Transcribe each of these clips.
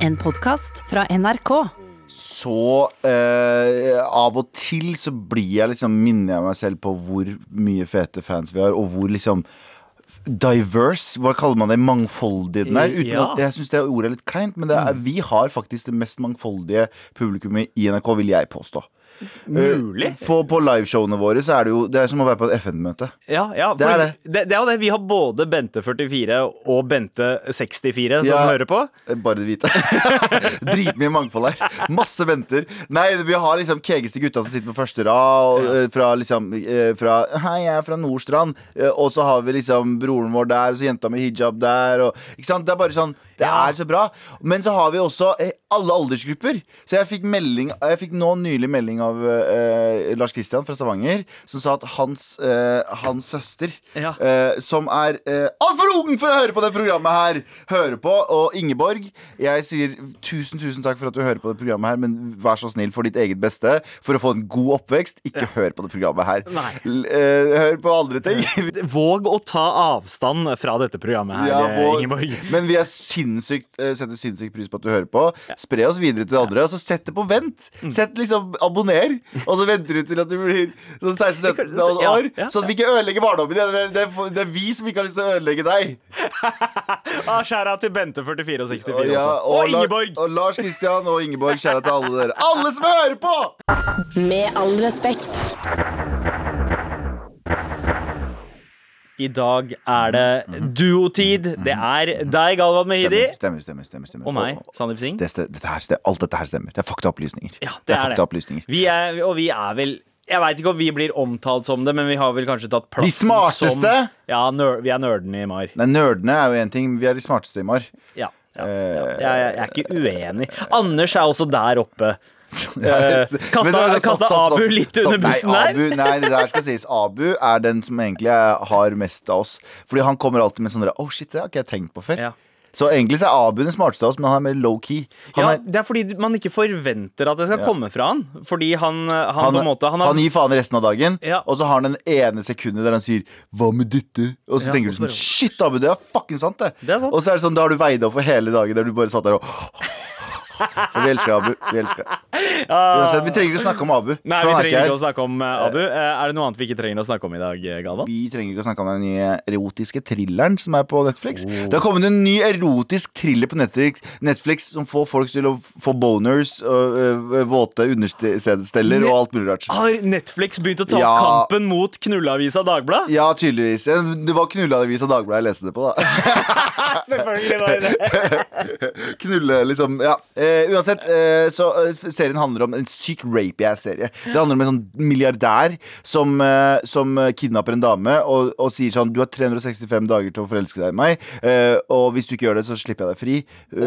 En podkast fra NRK. Så eh, av og til så blir jeg liksom minner jeg meg selv på hvor mye fete fans vi har, og hvor liksom diverse, hva kaller man det, mangfoldig den er. Uten Ja. at, jeg syns det ordet er litt kleint, men det er, vi har faktisk det mest mangfoldige publikummet i NRK, vil jeg påstå. Mulig. Eh, På, på liveshowene våre så er det jo Det er som å være på et FN-møte. Ja, ja Det er det, det. det. er jo det. Vi har både Bente44 og Bente64 som Ja. hører på. Eh, Bare det hvite. Dritmye mangfold her. Masse venter. Nei, vi har liksom kegeste gutta som sitter på første rad. Og, eh, fra liksom fra, Hei, jeg er fra Nordstrand. Og så har vi liksom broren vår der, og så jenta med hijab der. Og, ikke sant? Det er bare sånn Det er så bra. Men så har vi også alle aldersgrupper. Så jeg fikk melding Jeg fikk nå nylig melding av eh, Lars Kristian fra Stavanger, som sa at hans, eh, hans søster, Ja. eh, som er eh, altfor ung for å høre på det programmet her, hører på. Og Ingeborg, jeg sier tusen, tusen takk for at du hører på det programmet her, men vær så snill for ditt eget beste, for å få en god oppvekst, ikke hør på det programmet her. Nei. L eh, hør på andre ting. Våg å ta avstand fra dette programmet her, Ja, eh, vår- Ingeborg. Men vi er sinnssykt, eh, setter sinnssykt pris på at du hører på. Spre oss videre til andre, og så sett det på vent. Mm. Sett liksom Abonner, og så venter du til at du blir sånn 16-17 Ja, år. ja, Sånn at vi ikke ødelegger barndommen din. Det, det, det, det er vi som ikke har lyst til å ødelegge deg. Ah, Skjæra til Bente44 og 64 Ja, og, Og, Ingeborg! Og Lars Kristian og Ingeborg. Kjære til alle dere. Alle som hører på! Med all respekt. I dag er det duotid. Det er deg, Galvan Mehidi. Stemmer, stemmer, stemmer, stemmer. Og meg, Sandeep Singh. Det, dette her, alt dette her stemmer. Det er faktaopplysninger. Ja, det det er er faktaopplysninger. Vi er, og vi er vel Jeg veit ikke om vi blir omtalt som det, men vi har vel kanskje tatt plassen De smarteste? som Ja, nør, vi er nerdene i MAR. Nei, Nerdene er jo én ting. Vi er de smarteste i MAR. Ja, ja, ja. Eh, Jeg, jeg er ikke uenig. Anders er også der oppe. Eh, kasta- stopp, Abu litt under bussen nei, der? Abu, nei, det der skal sies. Abu er den som egentlig har mest av oss. Fordi han kommer alltid med sånn der, Oh shit, det har ikke jeg tenkt på før. Ja. Så egentlig så er Abu den smarteste av oss, men han er mer low-key. Ja, er- det er fordi man ikke forventer at det skal Ja. komme fra han. Fordi han, han, han, på en måte Han har han gir faen resten av dagen, Ja. og så har han den ene sekundet der han sier 'hva med dette?' Og så Ja, tenker du sånn 'shit, Abu, det er fucking sant', det. Det er sant. Og så er det sånn, da har du veid opp for hele dagen der du bare satt der og Så vi elsker Abu. Vi elsker Uansett, Vi trenger ikke å snakke om Abu. Nei, vi er trenger ikke å snakke om eh, Abu. Eh, Er det noe annet vi ikke trenger å snakke om i dag, eh, Galvan? Vi trenger ikke å snakke om den nye erotiske thrilleren som er på Netflix. Oh. Det har kommet en ny erotisk thriller på Netflix, Netflix som får folk til å få boners og våte understeder og alt mulig rart. Har Netflix begynt å ta Ja. kampen mot knulleavisa Dagbladet? Ja, tydeligvis. Det var knulleavisa Dagbladet jeg leste det på, da. Selvfølgelig var det det. Knulle, liksom. Ja. Uh, uansett, uh, så eh, serien handler om en syk rape-ass-serie. Det handler om en sånn milliardær som, eh, som eh, kidnapper en dame og, og sier sånn Du har 365 dager til å forelske deg i meg, eh, og hvis du ikke gjør det, så slipper jeg deg fri.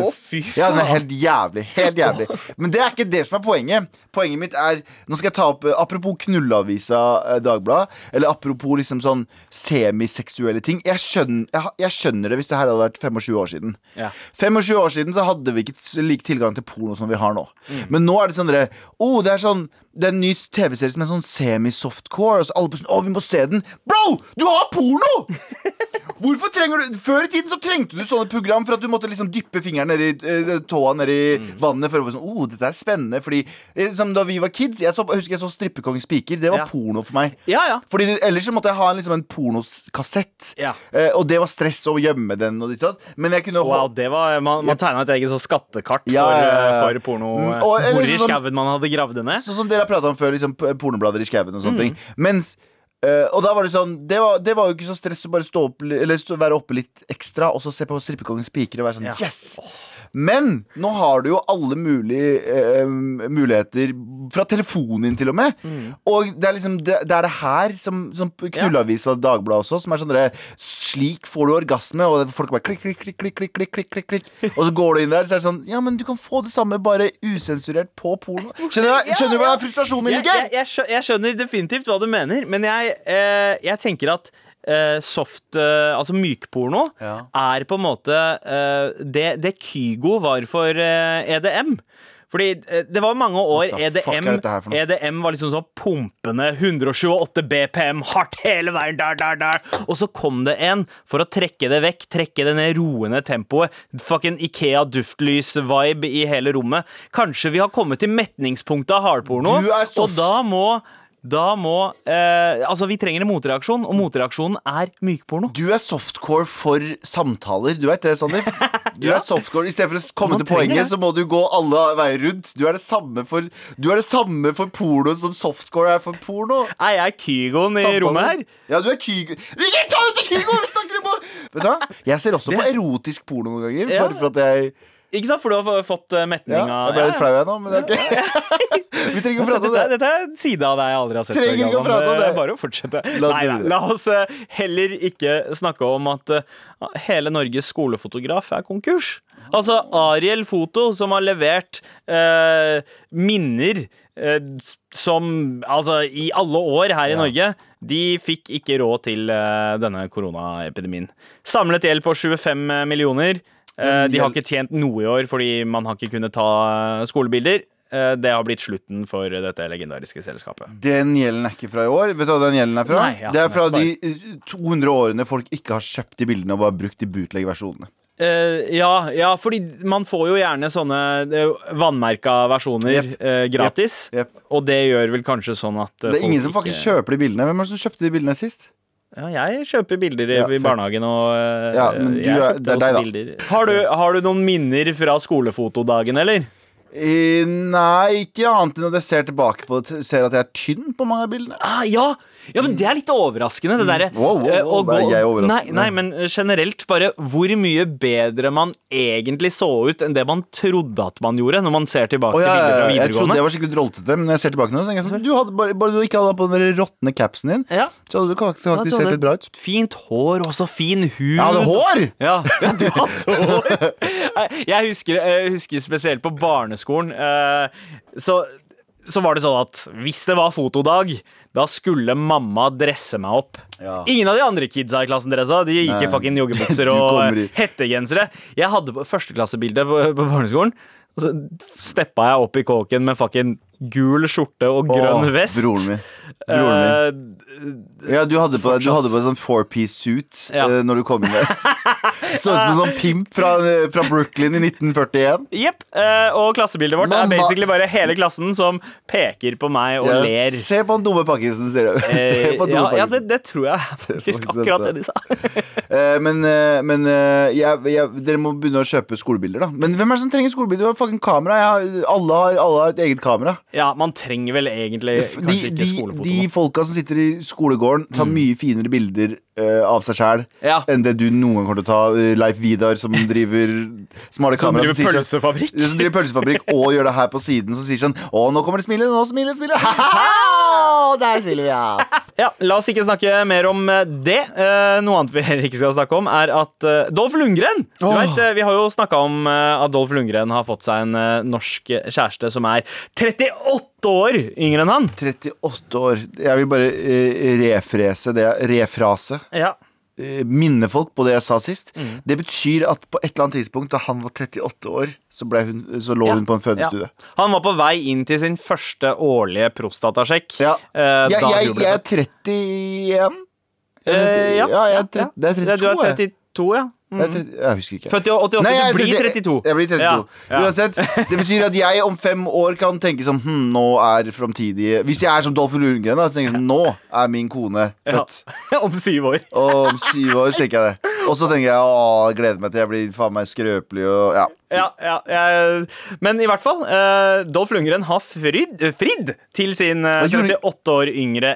Å, fy Ja, den er faen. helt jævlig. Helt jævlig. Men det er ikke det som er poenget. Poenget mitt er Nå skal jeg ta opp Apropos knulleavisa Dagbladet, eller apropos liksom sånn semiseksuelle ting. Jeg skjønner, jeg, jeg skjønner det hvis det her hadde vært 25 år siden. Ja. 25 år siden så hadde vi ikke like lik tilgang til porno som vi har nå. Mm. Men nå er det sånn dere, oh, det er sånn det er en ny TV-serie som er sånn semi-softcore. Og så alle på sånn, å, vi må se den Bro! Du har porno! Hvorfor trenger du Før i tiden så trengte du sånne program for at du måtte liksom dyppe fingeren nedi i tåa nedi Mm. vannet for å være sånn oh, dette er spennende. Fordi liksom, Da vi var kids, jeg så, husker jeg så Strippekongens piker. Det var Ja. porno for meg. Ja, ja. Fordi Ellers så måtte jeg ha en, liksom, en pornokassett. Ja. Eh, og det var stress å gjemme den. Og ditt. Men jeg kunne Wow, det var, Man, man tegna et eget skattekart for, eh, for porno. Mm, eh, og- eller Hvor i sånn- skauen man hadde gravd det ned. Sånn som dere har prata om før, liksom pornoblader i skauen og sånne Mm. ting. Mens Uh, og da var det sånn det var, det var jo ikke så stress å bare stå opp Eller være oppe litt ekstra og så se på Strippekongens piker og være sånn Ja. Yes! Men nå har du jo alle mulige eh, muligheter fra telefonen din, til og med. Mm. Og det er liksom det, det er det her som, som knulleavisa Dagbladet også, som er sånn Slik får du orgasme, og folk bare klikk, klikk, klikk, klikk, klikk, klikk, klikk, klikk. Og så går du inn der, så er det sånn Ja, men du kan få det samme, bare usensurert på porno. Skjønner du, skjønner du hva frustrasjonen min ligger? jeg, jeg, jeg skjønner definitivt hva du mener, men jeg, eh, jeg tenker at soft, eh, altså mykporno, Ja. er på en måte eh, det, det Kygo var for eh, EDM. Fordi eh, det var mange år EDM, noe? EDM var liksom sånn pumpende 128 BPM, hardt hele veien, der, der, der. Og så kom det en for å trekke det vekk, trekke det ned roende tempoet. Fucking Ikea duftlys-vibe i hele rommet. Kanskje vi har kommet til metningspunktet av hardporno, og da må da må eh, Altså, vi trenger en motreaksjon, og motreaksjonen er mykporno. Du er softcore for samtaler. Du vet det, Sander? Du Ja. er softcore. I stedet for å komme Man til poenget, det. så må du gå alle veier rundt. Du er det samme for, du er det samme for porno som softcore er for porno. Er jeg Kygoen i Samtaler. rommet her? Ja, du er Kygo. Ikke ta ut Kygo! Vi snakker om Vet du hva? Jeg ser også på erotisk porno noen ganger. Ja. Bare for at jeg Ikke sant? For du har fått eh, metning av jeg ble litt flau jeg nå, men det er ok. Vi trenger ikke å prate om det. dette er en side av deg jeg aldri har sett. Trenger ikke å prate om det. Bare å fortsette. La oss Nei, nei, la oss eh, heller ikke snakke om at eh, hele Norges skolefotograf er konkurs. Altså Ariel Foto, som har levert eh, minner eh, som Altså, i alle år her i Ja. Norge, de fikk ikke råd til eh, denne koronaepidemien. Samlet gjeld på 25 millioner. Eh, de har ikke tjent noe i år fordi man har ikke kunnet ta eh, skolebilder. Eh, Det har blitt slutten for dette legendariske selskapet. Den gjelden er ikke fra i år. Vet du hva den gjelden er fra? Nei, ja, det er fra de eh, 200 årene folk ikke har kjøpt de bildene og bare brukt de bootleg-versjonene. Uh, ja, ja, fordi man får jo gjerne sånne uh, vannmerka versjoner yep. uh, gratis. Jep. Og det gjør vel kanskje sånn at Det er ingen som faktisk ikke- kjøper de bildene. Hvem er det som kjøpte de bildene sist? Ja, jeg kjøper bilder i, Ja, i barnehagen og eh, Ja, men du jeg det er deg, da. bilder. Har du, har du noen minner fra skolefotodagen, eller? I, nei, ikke annet enn at jeg ser tilbake på det, ser at jeg er tynn på mange av bildene. Ah, ja. Ja, men det er litt overraskende, det. Mm. Wow, wow, eh, wow, å gå- er jeg overraskende? Nei, nei, men generelt bare hvor mye bedre man egentlig så ut enn det man trodde at man gjorde, når man ser tilbake Oh, ja, bilder fra jeg trodde det jeg var skikkelig drolltete, men når jeg ser tilbake nå, så tenker jeg sånn Du hadde bare, bare du ikke hadde på den der råtne capsen din, Ja. så hadde du faktisk, Ja, sett litt bra ut. Fint hår og så fin hud. Jeg hadde hår! Ja, ja, du hadde hår. Jeg husker, jeg husker spesielt på barneskolen. eh, Så, så var det sånn at hvis det var fotodag, da skulle mamma dresse meg opp. Ja. Ingen av de andre kidsa i klassen dressa. De gikk i fucking joggebukser og hettegensere. Jeg hadde førsteklassebilde på, på barneskolen. Og så steppa jeg opp i kåken med fucking gul skjorte og grønn Åh, vest. Broren min. Broren min. Eh, Ja, du hadde på, på en sånn four-piece suit Ja. eh, når du kom inn der. Så ut som en sånn pimp fra, fra Brooklyn i 1941. Jepp. eh, og klassebildet vårt er basically bare hele klassen som peker på meg og Ja, ler. Se på han dumme pakkisen, sier du. Se Eh, på dumme ja, ja det, det tror jeg faktisk faktisk akkurat det de sa. Eh, men eh, men eh, jeg, jeg, dere må begynne å kjøpe skolebilder, da. Men hvem er det som trenger skolebilder? Du har fucking kamera. Har, alle, har, alle har et eget kamera. Ja, man trenger vel egentlig De, kanskje ikke de, skolefoto. de folka som sitter i skolegården, tar mye finere bilder Uh, av seg sjæl Ja. enn det du noen gang kommer til å ta. Uh, Leif Vidar som driver Som kamera. driver sånn- pølsefabrikk. som driver pølsefabrikk og gjør det her på siden, som sier sånn Å, nå kommer det smilet, nå smiler smilet. Der spiller vi, av. Ja, La oss ikke snakke mer om eh, det. Eh, noe annet vi heller ikke skal snakke om, er at Dolf Dolph Lundgren du oh. vet, eh, Vi har jo snakka om eh, at Dolph Lundgren har fått seg en eh, norsk kjæreste som er 38 år yngre enn han. 38 år. Jeg vil bare eh, refrese det. Refrase. Ja, eh, minne folk på det jeg sa sist. Mm. Det betyr at på et eller annet tidspunkt da han var 38 år, så, hun, så lå Ja. hun på en fødestue. Ja. Han var på vei inn til sin første årlige prostatasjekk. Ja. eh, Jeg, jeg, jeg er 31. Eh, ja, jeg er tre, ja. det er 32. Ja, du er 32, ja. Jeg, 30, jeg husker ikke. Født i 88, Nei, jeg du blir 32. Jeg blir 32. Ja, ja. Uansett, det betyr at jeg om fem år kan tenke som hm, Nå er framtidige Hvis jeg er som Dolph Lundgren, da, så tenker jeg som Nå er min kone født. Ja. Om syv år. Og om syv år tenker jeg det. Og så tenker jeg å, gleder meg til jeg blir faen meg skrøpelig og ja. Ja, ja, ja. men i hvert fall, uh, Dolph Lundgren har fridd, fridd til sin eh, 38 år yngre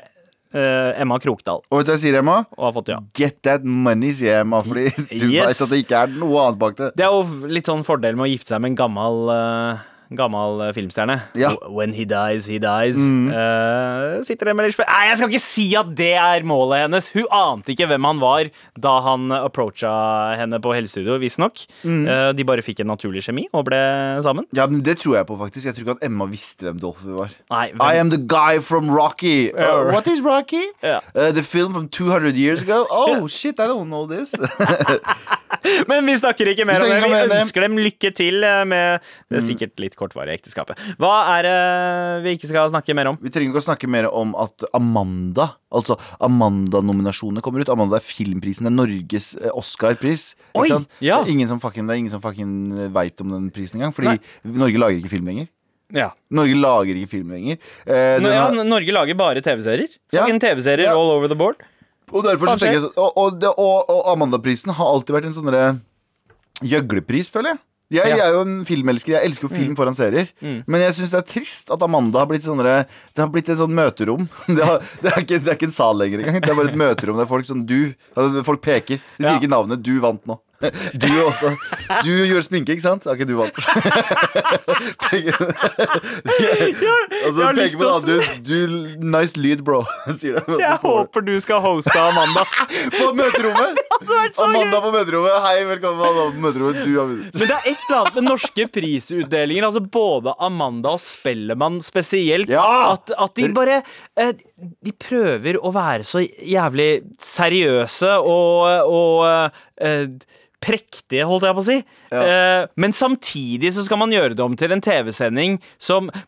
eh, Emma Krokdal. Og vet du hva jeg sier, Emma? Og har fått ja. Get that money, sier Emma. Fordi du Yes. vet at det ikke er noe annet bak det. Det er jo litt sånn fordel med å gifte seg med en gammel eh, Gammel eh, filmstjerne. Ja. When he dies, he dies. Eh, sitter Emily Spe- Nei, jeg skal ikke si at det er målet hennes! Hun ante ikke hvem han var da han approacha henne på helsestudio, visstnok. Eh, de bare fikk en naturlig kjemi og ble sammen. Ja, men Det tror jeg på, faktisk. Jeg tror ikke at Emma visste hvem Dolphy var. Nei, I am the guy from Rocky. Uh, what is Rocky? Yeah. Uh, the film from 200 years ago? Oh, shit, I don't know this. Men vi snakker ikke mer om det. Vi ønsker dem lykke til eh, med det sikkert litt kortvarige ekteskapet. Hva er det vi ikke skal snakke mer om? Vi trenger ikke å snakke mer om at Amanda Altså Amanda-nominasjonene kommer ut. Amanda er filmprisen. Det er Norges eh, Oscar-pris. Oi, ja. Det er ingen som fucking, det er ingen som fucking veit om den prisen engang. Fordi Norge lager ikke film lenger. Ja. Norge lager ikke film lenger. Eh, ja, Norge lager bare TV-serier. Ja. Fucking TV-serier all over the board. Og derfor så tenker jeg sånn Og, og, og, Amanda-prisen har alltid vært en sånn gjøglepris, føler jeg. Jeg, Ja. Mm. jeg er jo en filmelsker. Jeg elsker jo film foran serier. Men jeg syns det er trist at Amanda har blitt sånne, Det har blitt et sånn møterom. Det, har, det, er ikke, det er ikke en sal lenger engang. Det er bare et møterom der folk sånn Du. altså, Folk peker. De sier Ja. ikke navnet. Du vant nå. Du også. Du gjør sminke, ikke sant? Ok, du valgt? Peker- Og så jeg har lyst til å den. Du, nice lyd, bro. Sier det. Jeg håper du skal hoste Amanda. på møterommet! Amanda på møterommet. Hei, velkommen Amanda på møterommet. Du har vunnet. Men det er et eller annet med norske prisutdelinger, altså både Amanda og Spellemann spesielt, Ja! at, at de bare eh, De prøver å være så jævlig seriøse og, og eh, prektige, holdt jeg på å si. Eh, men samtidig så skal man gjøre det om til en TV-sending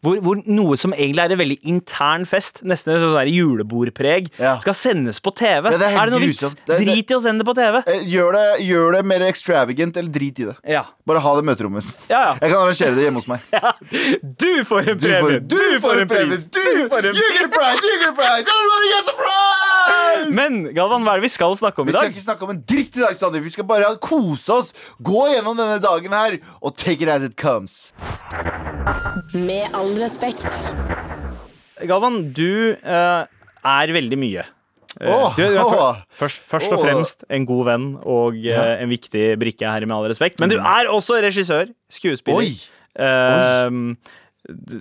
hvor, hvor noe som egentlig er en veldig intern fest, nesten et sånn julebordpreg, Ja. skal sendes på TV. Ja, det er er, det noe vits? Det- det- Drit i å sende det på TV. Eh, Gjør det, gjør det mer extravagant, eller drit i det. Ja. Bare ha det møterommet. Ja, ja. Jeg kan arrangere det hjemme hos meg. Du får en Du premie! får, du får en premie! Du, får en you get a prize! You get a prize! Everybody gets a prize! Men Galvan, hva er det vi skal snakke om i dag? Vi skal ikke snakke om en dritt i dag, Sander. Vi skal bare kose oss, gå gjennom denne dagen her og take it as it comes. Med all respekt. Galvan, du eh, er veldig mye. Eh, du, du er for, først, først og fremst en god venn og eh, en viktig brikke her, med all respekt. Men du er også regissør, skuespiller. Oi. Eh, d-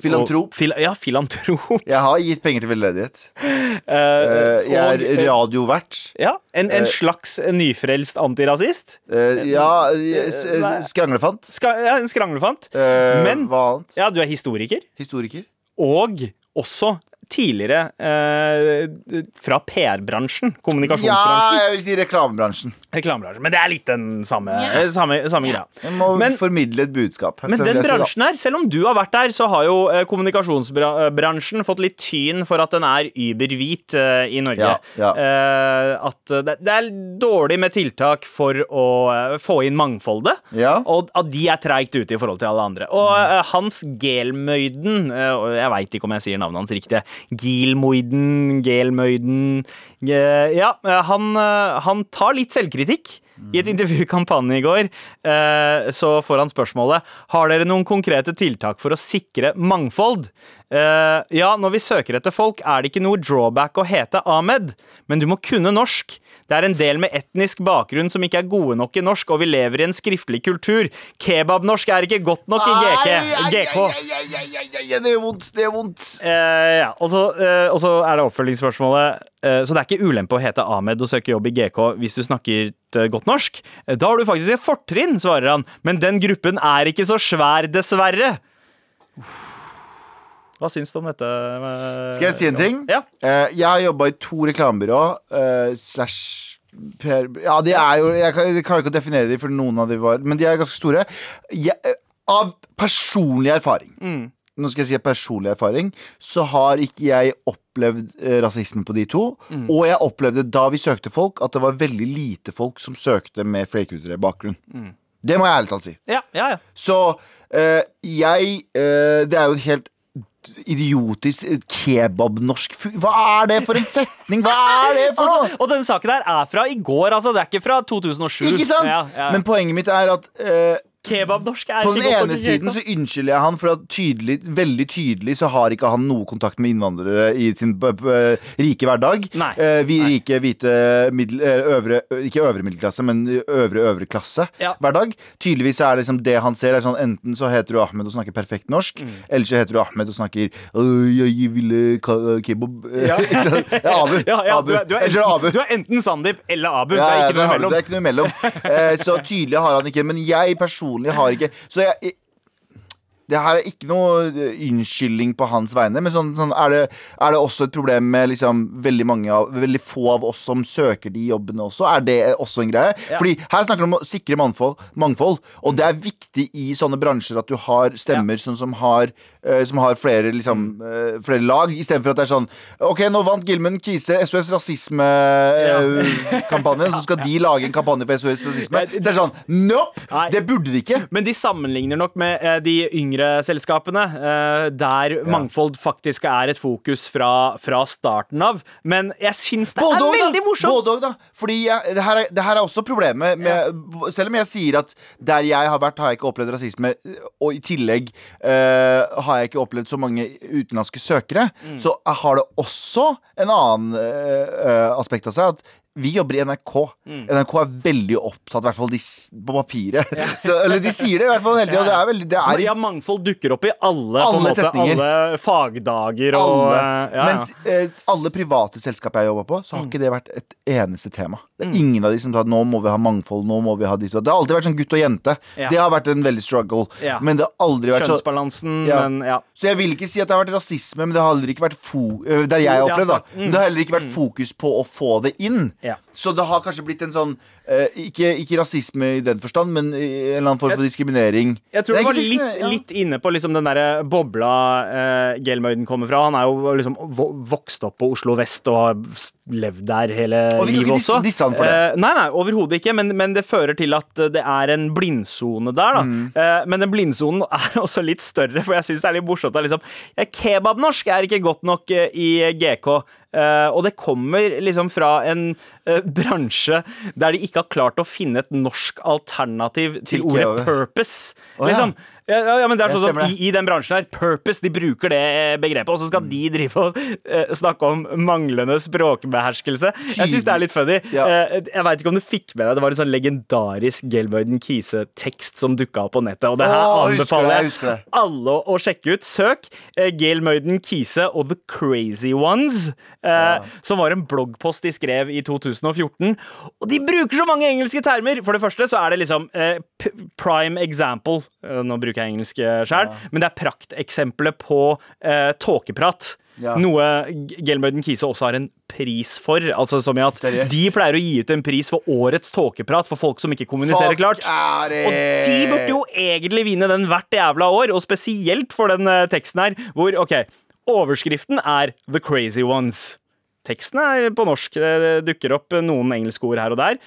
Filantrop. Fil ja, filantrop. Jeg har gitt penger til veldedighet. Eh, Eh, Jeg er og, radiovert. ja, en, en eh, slags nyfrelst antirasist. Uh, Ja, eh, eh, skranglefant. Ska, ja, en skranglefant. Uh, Men- Hva annet? Ja, du er historiker. Historiker. Og også tidligere eh, fra PR-bransjen. Ja, jeg vil si reklamebransjen. Reklamebransjen. Men det er litt den samme, ja. samme, samme greia. Vi må Men- formidle et budskap. Men den bransjen her, selv om du har vært der, så har jo eh, kommunikasjonsbransjen fått litt tyn for at den er überhvit eh, i Norge. Ja, ja. Eh, at det, det er dårlig med tiltak for å eh, få inn mangfoldet. Ja. Og at de er treigt ute i forhold til alle andre. Og Hans Gelmøyden eh, Jeg veit ikke om jeg sier navnet hans riktig. Gilmoiden, Gelmøyden Ja, eh, han, eh, han tar litt selvkritikk. I et intervju i Kampanje i går eh, så får han spørsmålet Har dere noen konkrete tiltak for å sikre mangfold. Ja, når vi søker etter folk, er det ikke noe drawback å hete Ahmed, men du må kunne norsk. Det er en del med etnisk bakgrunn som ikke er gode nok i norsk, og vi lever i en skriftlig kultur. Kebabnorsk er ikke godt nok i GK. GK. Det gjør vondt. Det gjør vondt. Eh, ja, og så, eh, er det oppfølgingsspørsmålet. Eh, så det er ikke ulempe å hete Ahmed og søke jobb i GK hvis du snakker eh, godt norsk. Eh, Da har du faktisk et fortrinn, svarer han. Men den gruppen er ikke så svær, dessverre. Hva syns du om dette? Skal jeg si en ting? Ja. Eh, jeg har jobba i to reklamebyrå eh, slash Per Ja, de er jo Jeg kan- klarer ikke å definere dem, for noen av dem var Men de er ganske store. Jeg, eh, av personlig erfaring Mm. Nå skal jeg si personlig erfaring Så har ikke jeg opplevd rasisme på de to. Mm. Og jeg opplevde da vi søkte folk, at det var veldig lite folk som søkte med flerkulturell. Mm. Det må jeg ærlig talt si. Ja, ja, ja. Så eh, jeg eh, Det er jo et helt idiotisk kebabnorsk Hva er det for en setning? Hva er det for noe? Altså, og denne saken her er fra i går, altså. Det er ikke fra 2007. Ikke sant? Ja, ja. Men poenget mitt er at eh, Kebabnorsk er på den ene den ene siden så unnskylder jeg han for at tydelig, veldig tydelig så har ikke han noe kontakt med innvandrere i sin rike hverdag. Nei. Eh, vi Nei. rike, hvite, middel, eh, øvre Ikke øvre middelklasse, men øvre øvre klasse Ja. hverdag. Tydeligvis er liksom det han ser, er sånn enten så heter du Ahmed og snakker perfekt norsk, Mm. eller så heter du Ahmed og snakker «Øh, Jeg ville kebab Ja. Det er Abu. Ja, ja, Abu. du, er, du, er det Abu. du er enten Sandeep eller Abu. Det er ikke noe har. Det er ikke noe imellom. Eh, så tydelig har han ikke. Men jeg personlig har ikke Så jeg Det her er ikke noe eh, unnskyldning på hans vegne, men sånn, sånn er, det, er det også et problem med liksom veldig mange av Veldig få av oss som søker de jobbene også? Er det også en greie? Ja. Fordi her snakker vi om å sikre mangfold, mangfold og det er viktig i sånne bransjer at du har stemmer sånn som har eh, som har flere, liksom, eh, flere lag, istedenfor at det er sånn OK, nå vant Gilmund Kise SOS Rasisme-kampanjen, så skal de lage en kampanje for SOS Rasisme. Så det er sånn Nope! Nei. Det burde de ikke. Men de sammenligner nok med de yngre selskapene, eh, der mangfold faktisk er et fokus fra, fra starten av. Men jeg syns det er og, veldig morsomt! Både og, da. Fordi jeg, det, her er, det her er også problemet med Selv om jeg sier at der jeg har vært, har jeg ikke opplevd rasisme, og i tillegg eh, har jeg ikke opplevd så mange utenlandske søkere, Mm. så har det også en annen eh, aspekt av seg. At vi jobber i NRK. Mm. NRK er veldig opptatt, i hvert fall de, på papiret. Så, eller de sier det i hvert fall hele tida. Det er veldig det er Ja, mangfold dukker opp i alle, på Alle måte, setninger. alle fagdager og alle. eh, ja, ja. Mens eh, alle private selskap jeg har jobba på, så har Mm. ikke det vært et eneste tema. Det er ingen av de som tar at nå må vi ha mangfold, nå må vi ha ditt og. Det har alltid vært sånn gutt og jente. Ja. Det har vært en veldig struggle. Ja. Men det har aldri vært så Kjønnsbalansen, Ja. men ja. Så jeg vil ikke si at det har vært rasisme, men det har heller ikke vært fo øh, Der jeg har Ja, opplevd, da. Mm. Men det har heller ikke vært fokus på å få det inn. Ja. Så det har kanskje blitt en sånn eh, ikke, ikke rasisme i den forstand, men en eller annen form for diskriminering. Jeg tror du var litt, ja. litt inne på liksom den der bobla uh, Gelmøyden kommer fra. Han er jo liksom vokst opp på Oslo vest og har levd der hele Og livet også. disse han for det. Eh, nei, nei, overhodet ikke, men, men det fører til at eh, det er en blindsone der, da. Mm. Eh, men den blindsonen er også litt større, for jeg syns det er litt morsomt at liksom Kebabnorsk er ikke godt nok eh, i GK. Uh, og det kommer liksom fra en eh, bransje der de ikke har klart å finne et norsk alternativ til, Til ordet purpose. Oh, ja. liksom. Ja, ja, men det er sånn som i, I den bransjen her, purpose, de bruker det eh, begrepet, og så skal de drive og uh, snakke om manglende språkbeherskelse. Jeg syns det er litt funny. Ja. Uh, jeg veit ikke om du fikk med deg Det var en sånn legendarisk Gelbøyden Kise-tekst som dukka opp på nettet, og det her Å, anbefaler jeg jeg alle å, sjekke ut. Søk uh, Gail Møyden Kise og The Crazy Ones, eh, som var en bloggpost de skrev i 2014. Og de bruker så mange engelske termer! For det første så er det liksom prime example. Nå bruker jeg engelsk sjøl, men det er prakteksempelet på eh, tåkeprat. Ja. Noe Gelmøyden Kise også har en pris for. Altså som i at Seriøst? De pleier å gi ut en pris for årets tåkeprat for folk som ikke kommuniserer Fuck klart. er? Og de burde jo egentlig vinne den hvert jævla år, og spesielt for den eh, teksten her, hvor OK, overskriften er The Crazy Ones. Teksten er på norsk. Det dukker opp noen engelske ord her og der.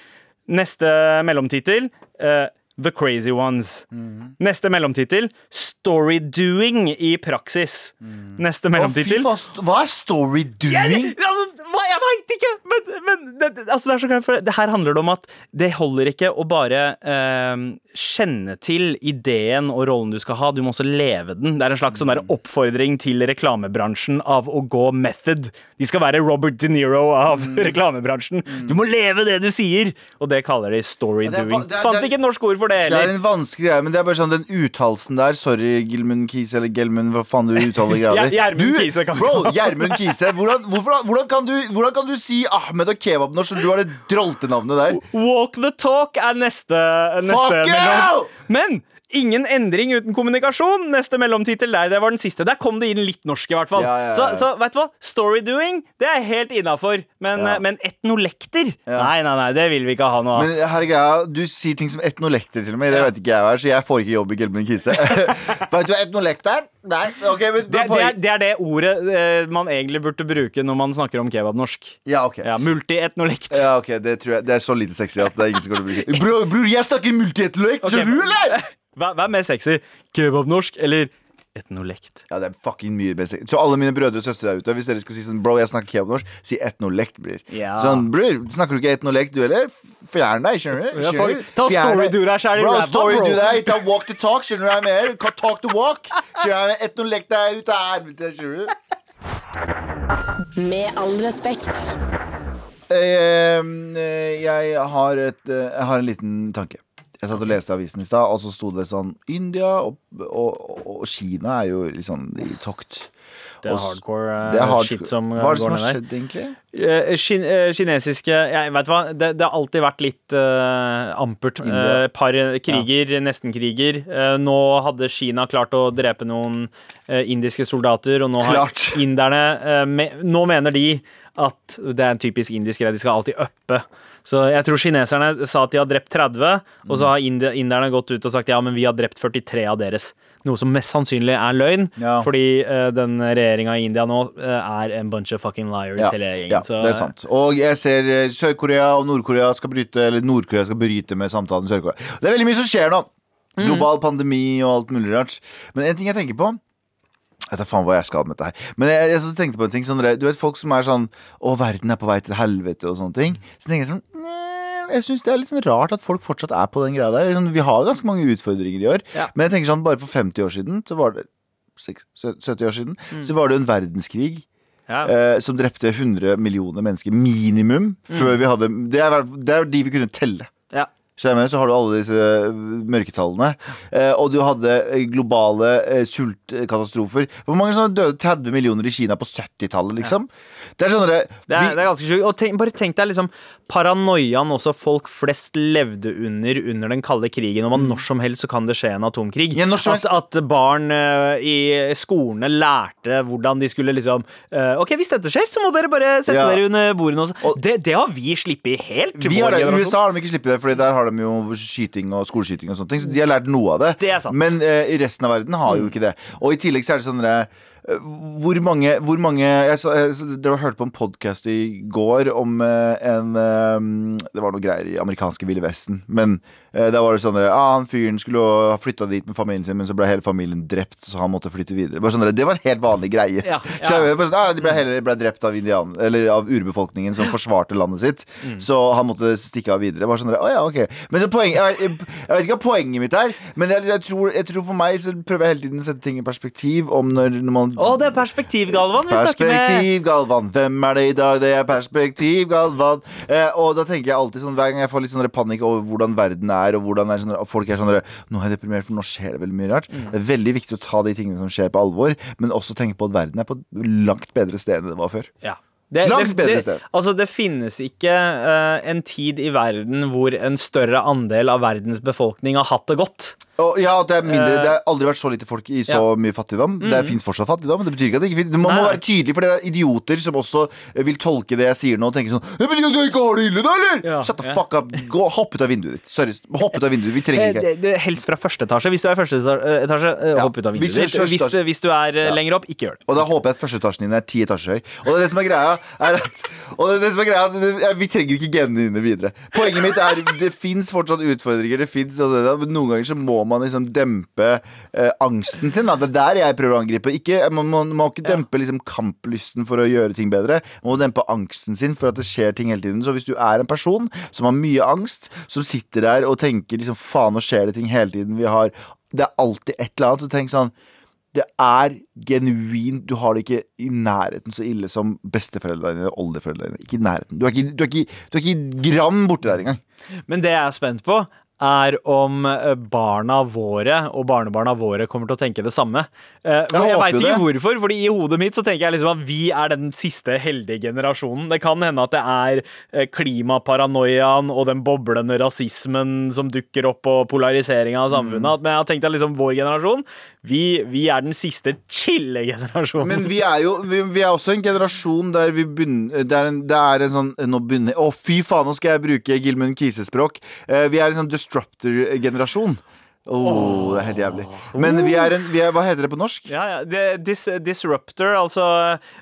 Neste mellomtittel eh, The Crazy Ones. Mhm. Neste mellomtittel Storydoing i praksis. Neste Å, mellomtittel hva er story doing? jeg, altså, jeg veit ikke! Men, men det- altså, det er så klart, for det her handler det om at det holder ikke å bare eh, kjenne til ideen og rollen du skal ha, du må også leve den. Det er en slags sånn der oppfordring til reklamebransjen av å gå method. De skal være Robert De Niro av reklamebransjen. Du må leve det du sier! Og det kaller de story Ja, doing. Fant det ikke et norsk ord for det Det er en vanskelig greie, men det er bare sånn den uttalelsen der Sorry, Gilmund Kise eller Gelmund, hva faen du uttaler greier. Gjermund Du- Kise kan Bro. Gjermund Kise. Hvordan, hvorfor, hvordan, kan du, hvordan kan du si Ahmed og kebabnorsk når du har det droltenavnet der? Walk the talk er neste, neste mellom. Men ingen endring uten kommunikasjon. Neste mellomtittel der, det var den siste. Der kom det inn litt norsk, i hvert fall. Ja, ja, ja. Så, så vet du hva? Storydoing, det er helt innafor. Men, eh, men etnolekter? Nei, nei, nei, det vil vi ikke ha noe av. Men her er Du sier ting som etnolekter til og med. Det vet ikke jeg hva er, så jeg får ikke jobb i Gelmund Kise. vet du hva etnolekt er? Nei? Ok, men det, det, er, det er det ordet eh, man egentlig burde bruke når man snakker om kebabnorsk. Ja, ok. Ja, Multietnolekt. Ja, ok, Det jeg Det er så lite sexy at det er ingen som kommer til å bruke Bror, jeg snakker multietnolekt! Okay, Skjønner du, eller? Hva, hva er mer sexy? Kebabnorsk eller etnolekt? Ja, det er fucking mye mer. Så alle mine brødre og søstre der ute, hvis dere skal si sånn Bro, jeg snakker kebabnorsk, si etnolekt, bror. Ja. Sånn, bror, snakker du ikke etnolekt, du heller? Fjern deg, skjønner du? Skjønner du? Ta Fjern story deg. du deg selv i Bro, story bro. deg. Ta walk to talk, skjønner du hva jeg mener? Talk to walk. Skjønner du? Etnolekt er ute av helvete, skjønner du? Med all respekt. Eh, eh, jeg har et eh, Jeg har en liten tanke. Jeg satt og leste avisen i stad, og så sto det sånn India og, og, og Kina er jo litt sånn i tokt. Det er hardcore eh, Det er hard... shit som eh, Hva er det som har ned der. skjedd, egentlig? Eh, kin eh, kinesiske jeg vet hva, det, det har alltid vært litt uh, ampert. Eh, par kriger, nesten-kriger. Uh, nå hadde Kina klart å drepe noen eh, indiske soldater, og nå har inderne eh, me Nå mener de at det er en typisk indisk greie. De skal alltid uppe. Så jeg tror kineserne sa at de har drept 30, og så har inderne gått ut og sagt ja, men vi har drept 43 av deres. Noe som mest sannsynlig er løgn, Ja. fordi uh, den regjeringa i India nå uh, er en bunch of fucking liars, hele gjengen. ja, så, det er sant. Og jeg ser eh, Sør-Korea og Nord-Korea skal bryte Eller Nord-Korea skal bryte med samtalen med Sør-Korea. Det er veldig mye som skjer nå. Mm. Global pandemi og alt mulig rart. Men en ting jeg tenker på jeg vet faen hva jeg skal med dette her. Men jeg, jeg så tenkte på en ting sånn, Du vet folk som er sånn Å, verden er på vei til helvete og sånne ting. Så tenker jeg sånn «Nei, Jeg syns det er litt sånn rart at folk fortsatt er på den greia der. Sånn, Vi har ganske mange utfordringer i år. Ja. Men jeg tenker sånn bare for 50 år siden, så var det 6, 70 år siden, Mm. så var det jo en verdenskrig ja. eh, som drepte 100 millioner mennesker minimum. Før vi hadde Det er, det er de vi kunne telle. Ja. Så, mener, så har du alle disse eh, mørketallene. Eh, og du hadde eh, globale sultkatastrofer. Hvor mange som døde 30 millioner i Kina på 70-tallet, liksom? Det er sånn derre Det er, det er ganske sjukt. Og tenk, bare tenk deg liksom paranoiaen også folk flest levde under under den kalde krigen, om at når som helst så kan det skje en atomkrig. Mm. Ja, at, at barn uh, i skolene lærte hvordan de skulle liksom uh, OK, hvis dette skjer, så må dere bare sette Ja. dere under bordene. Og- det, det har vi sluppet helt. vi har det, I. USA har de ikke sluppet det, Fordi der har de jo skyting og skoleskyting og sånne ting. Så de har lært noe av det. Det er sant. Men eh, i resten av verden har jo ikke det. Og i tillegg så er det sånn derre hvor mange, hvor mange jeg, så, jeg, Dere har hørt på en podkast i går om eh, en eh, Det var noe greier i amerikanske Ville Vesten. Men eh, der var det sånn at ah, Han fyren skulle ha flytta dit med familien sin, men så ble hele familien drept, så han måtte flytte videre. Bare sånn det var en helt vanlig greie. Ja, Så ja. jeg, bare sånn, ah, de ble, heller, ble drept av, indian, eller av urbefolkningen som forsvarte landet sitt. Mm. Så han måtte stikke av videre. Bare sånn, der, ja, okay. Men så poeng, jeg, jeg, jeg vet ikke hva poenget mitt er, men jeg, jeg, tror, jeg tror for meg så prøver jeg hele tiden å sette ting i perspektiv om når, når man Å, det er perspektiv, Galvan. Vi snakker med Galvan. Hvem er det i dag? Det er perspektiv, Galvan. Eh, og da tenker jeg alltid sånn hver gang jeg får litt sånn panikk over hvordan verden er, og hvordan er sånn, og folk er sånn Nå er jeg deprimert, for nå skjer det veldig mye rart. Mm. Det er veldig viktig å ta de tingene som skjer, på alvor, men også tenke på at verden er på et langt bedre sted enn det var før. Ja. Det, Langt bedre sted. det, altså det finnes ikke uh, en tid i verden hvor en større andel av verdens befolkning har hatt det godt. Og ja, det er mindre Eh, Det har aldri vært så lite folk i så ja. mye fattigdom. Det fins fortsatt fattigdom, men det betyr ikke at det ikke finnes. Man Nei, må være tydelig, for det er idioter som også eh, vil tolke det jeg sier nå, og tenke sånn Det betyr at jeg ikke har det ille, da, eller? Ja, Shut the ja. fuck up. Gå, hopp ut av vinduet ditt. Sorry. Hopp ut av vinduet. Vi trenger Eh, ikke det, det, helst fra første etasje. Hvis du er i første etasje, hopp ut av vinduet ditt. Hvis, hvis du er Ja. lenger opp, ikke gjør det. Og da håper jeg at første etasjen din er ti etasjer høy. Og det, som er greia, er at, det, som er greia at vi trenger ikke genene dine videre. Poenget mitt er det fins fortsatt utfordringer, det men noen ganger så må man liksom dempe eh, angsten sin. Da. Det er der jeg prøver å angripe. Ikke, man, man må ikke dempe liksom, kamplysten for å gjøre ting bedre. Man må dempe angsten sin for at det skjer ting hele tiden. Så hvis du er en person som har mye angst, som sitter der og tenker liksom faen, nå skjer det ting hele tiden. Vi har, det er alltid et eller annet. Så tenk sånn det er genuint Du har det ikke i nærheten så ille som besteforeldrene dine og oldeforeldrene dine. Ikke i nærheten. Du er ikke, du er ikke, du er ikke gram borti der engang. Men det jeg er spent på, er om eh, barna våre og barnebarna våre kommer til å tenke det samme. Eh, Jeg jeg veit ikke hvorfor, Fordi i hodet mitt så tenker jeg liksom at vi er den siste heldige generasjonen. Det kan hende at det er eh, klimaparanoiaen og den boblende rasismen som dukker opp, og polariseringa av samfunnet. Mm. Men jeg har tenkt at liksom vår generasjon, vi, vi er den siste chille generasjonen. Men vi er jo vi, vi er også en generasjon der vi begynner Det er en, det er en sånn Nå begynner Å, fy faen, nå skal jeg bruke Gilmund Kise-språk. Eh, vi er en sånn disruptor-generasjon. Oh, det er helt jævlig. Men vi er en vi er, Hva heter det på norsk? ja, ja. Dis, disruptor, altså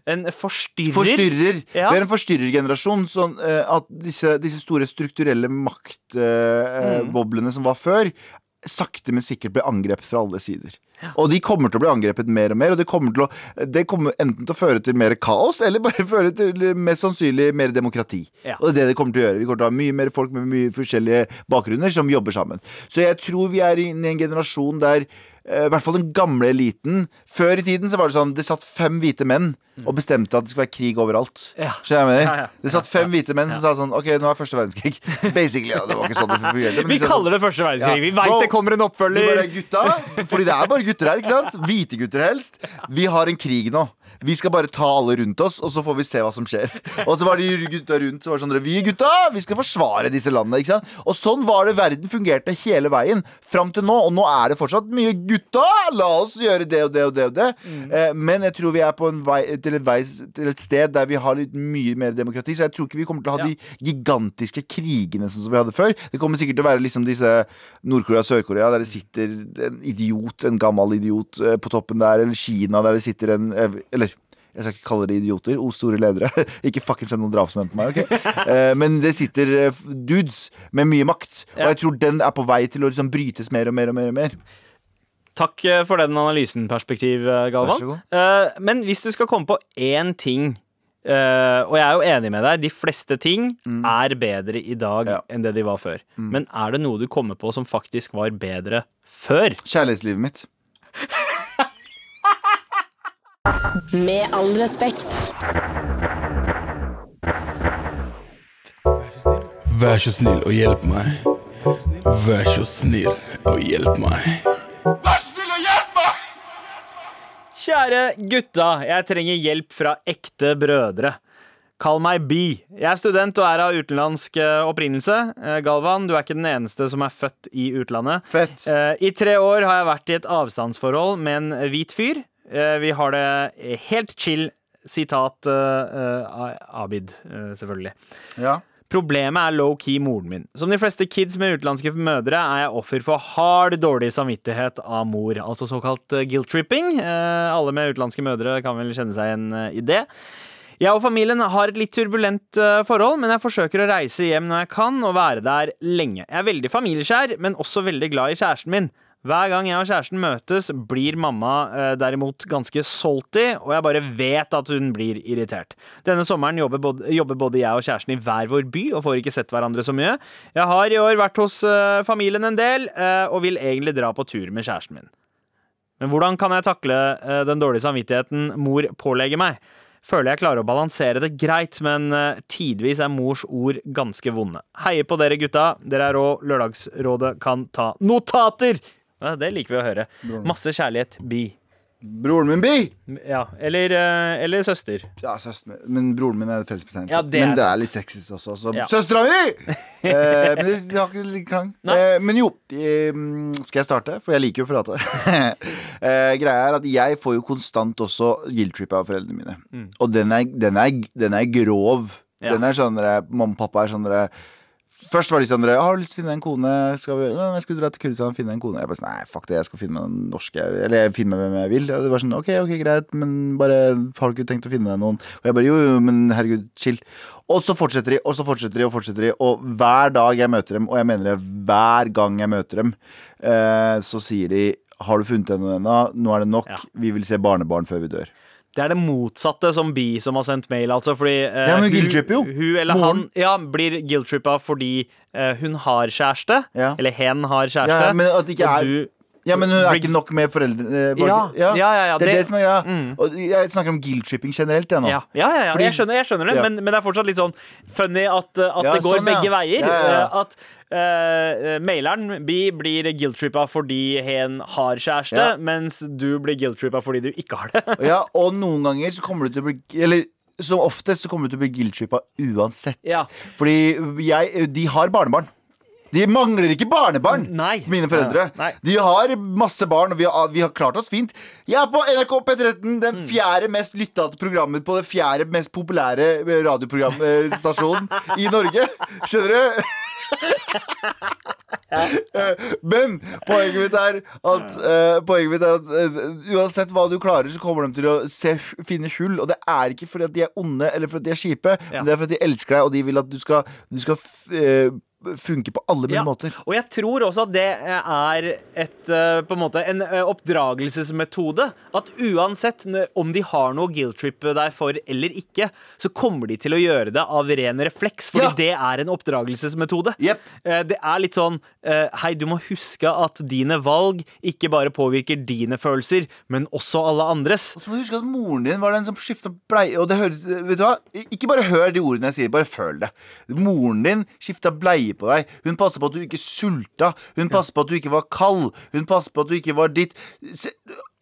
en forstyrrer. Forstyrrer. Ja. Vi er en forstyrrergenerasjon. Sånn eh, at disse, disse store strukturelle maktboblene Mm. som var før, sakte, men sikkert ble angrepet fra alle sider. Og de kommer til å bli angrepet mer og mer, og det kommer, til å, det kommer enten til å føre til mer kaos, eller bare føre til mest sannsynlig mer demokrati. Ja. Og det er det det kommer til å gjøre. Vi kommer til å ha mye mer folk med mye forskjellige bakgrunner som jobber sammen. Så jeg tror vi er inne i en generasjon der eh, i hvert fall den gamle eliten Før i tiden så var det sånn Det satt fem hvite menn og bestemte at det skulle være krig overalt. Ja. Skjønner jeg mener? Det satt fem hvite menn som sa sånn OK, nå er første verdenskrig. Basically. Ja, det var ikke sånn det fungerte. Vi de sa sånn, kaller det første verdenskrig. Vi veit det kommer en de bare oppfølger. gutta, fordi det er bare gutter her, ikke sant? Hvite gutter helst. Vi har en krig nå. Vi skal bare ta alle rundt oss, og så får vi se hva som skjer. Og så var de gutta rundt så var det sånn Vi gutta, vi skal forsvare disse landene. ikke sant? Og sånn var det verden fungerte hele veien fram til nå. Og nå er det fortsatt mye gutta! La oss gjøre det og det og det. og det eh, Men jeg tror vi er på en vei til, et vei, til et sted der vi har litt mye mer demokrati. Så jeg tror ikke vi kommer til å ha Ja. de gigantiske krigene sånn som vi hadde før. Det kommer sikkert til å være liksom disse Nord-Korea og Sør-Korea, der det sitter en idiot, en gammel idiot eh, på toppen der, eller Kina, der det sitter en eh, Eller jeg skal ikke kalle det idioter. O store ledere. ikke fucking send noen drapsmenn på meg. ok? Eh, men det sitter eh, dudes med mye makt. Og jeg tror den er på vei til å liksom brytes mer og mer og mer. og mer Takk eh, for den analysen, perspektiv, Vær så Galvan. god. Eh, Men hvis du skal komme på én ting Uh, og jeg er jo enig med deg, de fleste ting er bedre i dag Mm. Ja. enn det de var før. Men er det noe du kommer på som faktisk var bedre før? Kjærlighetslivet mitt. Med all respekt. Vær så snill og hjelp meg. Vær så snill og hjelp meg. Vær så snill og hjelp meg! Kjære gutta, jeg trenger hjelp fra ekte brødre. Kall meg Bi. Jeg er student og er av utenlandsk eh, opprinnelse. Eh, Galvan, du er ikke den eneste som er født i utlandet. Fett. Eh, I tre år har jeg vært i et avstandsforhold med en hvit fyr. Eh, Vi har det helt chill. Sitat eh, eh, Abid, selvfølgelig. Ja. Problemet er low-key moren min. Som de fleste kids med utenlandske mødre er jeg offer for hard dårlig samvittighet av mor, altså såkalt guilt-tripping. Alle med utenlandske mødre kan vel kjenne seg igjen i det. Jeg og familien har et litt turbulent forhold, men jeg forsøker å reise hjem når jeg kan og være der lenge. Jeg er veldig familieskjær, men også veldig glad i kjæresten min. Hver gang jeg og kjæresten møtes, blir mamma eh, derimot ganske salty, og jeg bare vet at hun blir irritert. Denne sommeren jobber både, jobber både jeg og kjæresten i hver vår by og får ikke sett hverandre så mye. Jeg har i år vært hos eh, familien en del, eh, og vil egentlig dra på tur med kjæresten min. Men hvordan kan jeg takle eh, den dårlige samvittigheten mor pålegger meg? Føler jeg klarer å balansere det greit, men eh, tidvis er mors ord ganske vonde. Heier på dere gutta. Dere er rå. Lørdagsrådet kan ta notater! Ja, det liker vi å høre. Masse kjærlighet, Bi. Broren min, Bi! Ja, eller, eh, eller søster. Ja, søsteren. Men broren min er fellesbetegnelse. Ja, men det er litt sexist også. Så. Ja. Søstera mi! eh, men det, har ikke like klang. Eh, men jo, eh, skal jeg starte? For jeg liker jo å prate. eh, greia er at jeg får jo konstant også guilt-trip av foreldrene mine. Mm. Og den er, den, er, den er grov. Ja. Den er sånn Mamma og pappa er sånn Først var de sånn Har du lyst til å finne en kone? Skal vi, «Ja, jeg skal dra til Kurdistan og finne en kone. Jeg bare sånn, nei, fuck det, jeg skal finne meg en norsk Eller jeg finner meg hvem jeg vil. Og det var sånn, ok, ok, greit, men bare har du ikke tenkt å finne deg noen? Og jeg bare, jo, jo, men herregud, chill. Og så fortsetter de, og så fortsetter de, og fortsetter de. Og hver dag jeg møter dem, og jeg mener det hver gang jeg møter dem, eh, så sier de har du funnet henne ennå? Nå er det nok. Ja. Vi vil se barnebarn før vi dør. Det er det motsatte som Bi som har sendt mail, altså. Fordi uh, Ja, hun, jo. hun eller Moren. han ja, blir guilt-trippa fordi uh, hun har kjæreste. Ja. Eller hen har kjæreste. Ja, men at det ikke er- du Ja, men hun er ikke nok med foreldrene. eh, Ja, ja, ja, ja, det er det- det som er greia. Mm. Og jeg snakker om guilt-tripping generelt, jeg nå. Ja, ja, ja, ja. Fordi- jeg, skjønner, jeg skjønner det, Ja. men, men det er fortsatt litt sånn funny at, uh, at Ja, det går sånn, ja. begge veier. Ja, ja, ja. Uh, At uh, maileren Bi blir guilt-trippa fordi hen har kjæreste, Ja. mens du blir guilt-trippa fordi du ikke har det. Ja, og noen ganger så kommer du til å bli Eller som oftest så kommer du til å bli guilt-trippa uansett. Ja. Fordi jeg, de har barnebarn. De mangler ikke barnebarn, Nei. mine foreldre. Nei. De har masse barn, og vi har, vi har klart oss fint. Jeg er på NRK P13, den fjerde mest lytta til programmet på det fjerde mest populære radioprogramstasjonen i Norge. Skjønner du? Eh, Men poenget mitt er at, uh, poenget mitt er at uh, uansett hva du klarer, så kommer de til å se, finne hull. Og det er ikke fordi at de er onde eller fordi at de er kjipe, Ja. men det er fordi at de elsker deg, og de vil at du skal, du skal eh, funker på alle mulige Ja, måter. Og jeg tror også at det er et, eh, på en måte en eh, oppdragelsesmetode. At uansett om de har noe guilt-trip deg for eller ikke, så kommer de til å gjøre det av ren refleks, fordi Ja. det er en oppdragelsesmetode. Eh, Det er litt sånn eh, Hei, du må huske at dine valg ikke bare påvirker dine følelser, men også alle andres. Og så må du huske at moren din var den som skifta bleie Og det høres, vet du hva? Ikke bare hør de ordene jeg sier, bare føl det. Moren din skifta bleie på deg. Hun passer på at du ikke sulta. Hun passer på at du ikke var kald. Hun passer på at du ikke var ditt.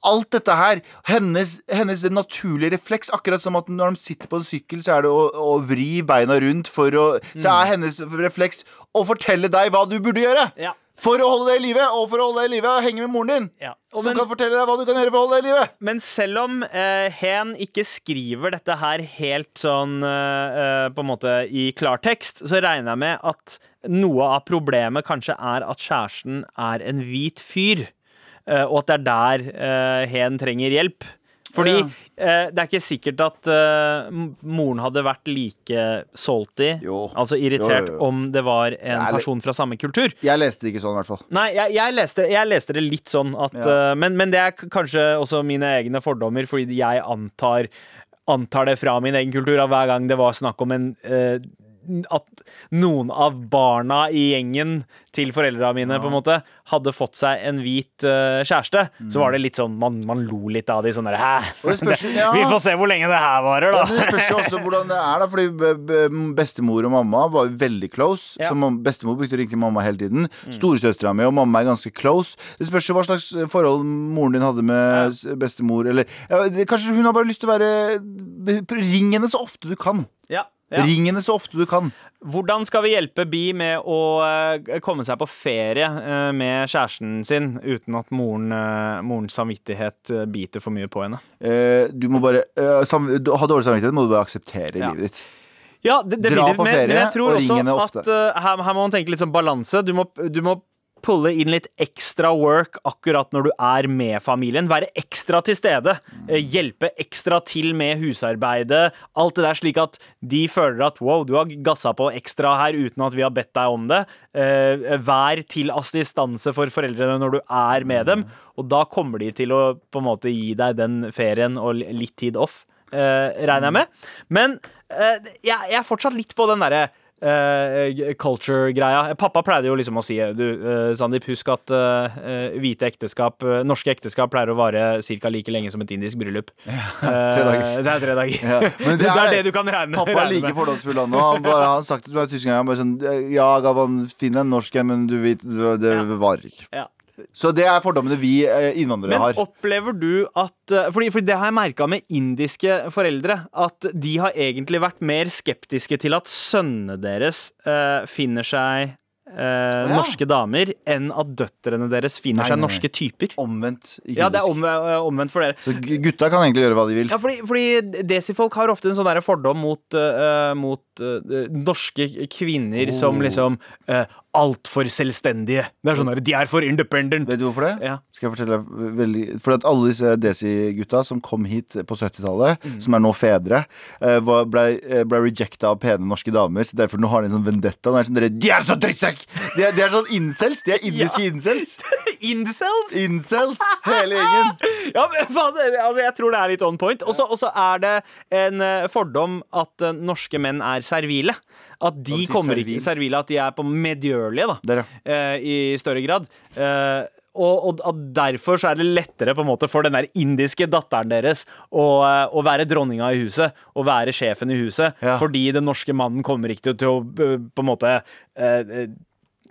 Alt dette her, hennes, hennes naturlige refleks, akkurat som at når de sitter på en sykkel, så er det å, å vri beina rundt for å Så er hennes refleks å fortelle deg hva du burde gjøre. Ja. For å holde deg i live, og for å holde deg i live, henge med moren din. Ja. Og Som men- kan fortelle deg hva du kan gjøre for å holde deg i live. Men selv om eh, Hen ikke skriver dette her helt sånn eh, eh, på en måte i klartekst, så regner jeg med at noe av problemet kanskje er at kjæresten er en hvit fyr. eh, og at det er der uh, Hen trenger hjelp. Fordi Ja. eh, det er ikke sikkert at moren hadde vært like salty, Jo. altså irritert, Jo, jo, om det var en er person fra samme kultur. Jeg leste det ikke sånn, i hvert fall. Nei, jeg, jeg, leste, jeg leste det litt sånn at Ja. men, men det er kanskje også mine egne fordommer, fordi jeg antar, antar det fra min egen kultur at hver gang det var snakk om en eh, at noen av barna i gjengen til foreldra mine på en måte hadde fått seg en hvit uh, kjæreste, så var det litt sånn man, man lo litt av de sånn derre Hæ? Spørs, ja. Vi får se hvor lenge det her varer, da. Ja, det spørs jo også hvordan det er, da. Fordi be- be- bestemor og mamma var jo veldig close. Ja. Så bestemor brukte å ringe til mamma hele tiden. Storesøstera mi og mamma er ganske close. Det spørs jo hva slags forhold moren din hadde med bestemor, eller ja, Kanskje hun har bare lyst til å være Ring henne så ofte du kan. Ja, ja. Ring henne så ofte du kan. Hvordan skal vi hjelpe Bi med å uh, komme seg på ferie uh, med kjæresten sin uten at moren, uh, morens samvittighet biter for mye på henne? Du må bare du Ha dårlig samvittighet, må du bare akseptere Ja. livet ditt. Ja, det, Dra definitivt, på ferie, tror og ring henne ofte. at her, her må man tenke litt sånn balanse. Du må, du må pulle inn litt ekstra work akkurat når du er med familien. Være ekstra til stede. eh, hjelpe ekstra til med husarbeidet. Alt det der, slik at de føler at wow, du har gassa på ekstra her uten at vi har bedt deg om det. Eh, vær til assistanse for foreldrene når du er med dem. Og da kommer de til å på en måte gi deg den ferien og litt tid off, eh, regner jeg med. Men jeg, er fortsatt litt på den derre culture-greia. Pappa pleide jo liksom å si Du, eh, Sandeep, husk at eh, eh, hvite ekteskap, eh, norske ekteskap, pleier å vare ca. like lenge som et indisk bryllup. tre dager. Eh, det er tre dager. Ja, men det, er det du kan regne, Pappa er like med. fordomsfull nå. Han bare har sagt det tusen ganger. Han bare sånn Ja, Gavan, finn en norsk en, men du vet, det, det varer ikke. Ja. Så det er fordommene vi innvandrere innvandrere Men har. opplever du at eh, fordi, fordi det har jeg merka med indiske foreldre. At de har egentlig vært mer skeptiske til at sønnene deres uh, finner seg eh, ja. norske damer, enn at døtrene deres finner Nei, seg nei, nei. norske typer. Omvendt. Ja, det er om, eh, omvendt for dere. Så gu- gutta kan egentlig gjøre hva de vil. Ja, fordi, fordi desifolk har ofte en sånn der fordom mot, uh, mot uh, norske kvinner som Oh. liksom uh, altfor selvstendige. Det er sånn der, De er for independent. Vet du hvorfor det? Ja. Skal jeg fortelle deg veldig For at alle disse Desi-gutta som kom hit på 70-tallet, Mm. som er nå fedre, eh, ble, ble rejecta av pene norske damer. Så derfor nå har de en sånn vendetta. De er, sånn, de er så drittsekk! De er, de er sånn incels. De er indiske incels. Incels! Incels, hele gjengen. Ja, men faen, altså, Jeg tror det er litt on point. Og så er det en eh, fordom at eh, norske menn er servile. At de betyr kommer servil? ikke servile, at de er på medgjørlige, da. Der, ja. uh, I større grad. Uh, og, og derfor så er det lettere på en måte for den der indiske datteren deres å, eh, å være dronninga i huset og være sjefen i huset. Ja. Fordi den norske mannen kommer ikke til, til å eh, på en måte eh, eh,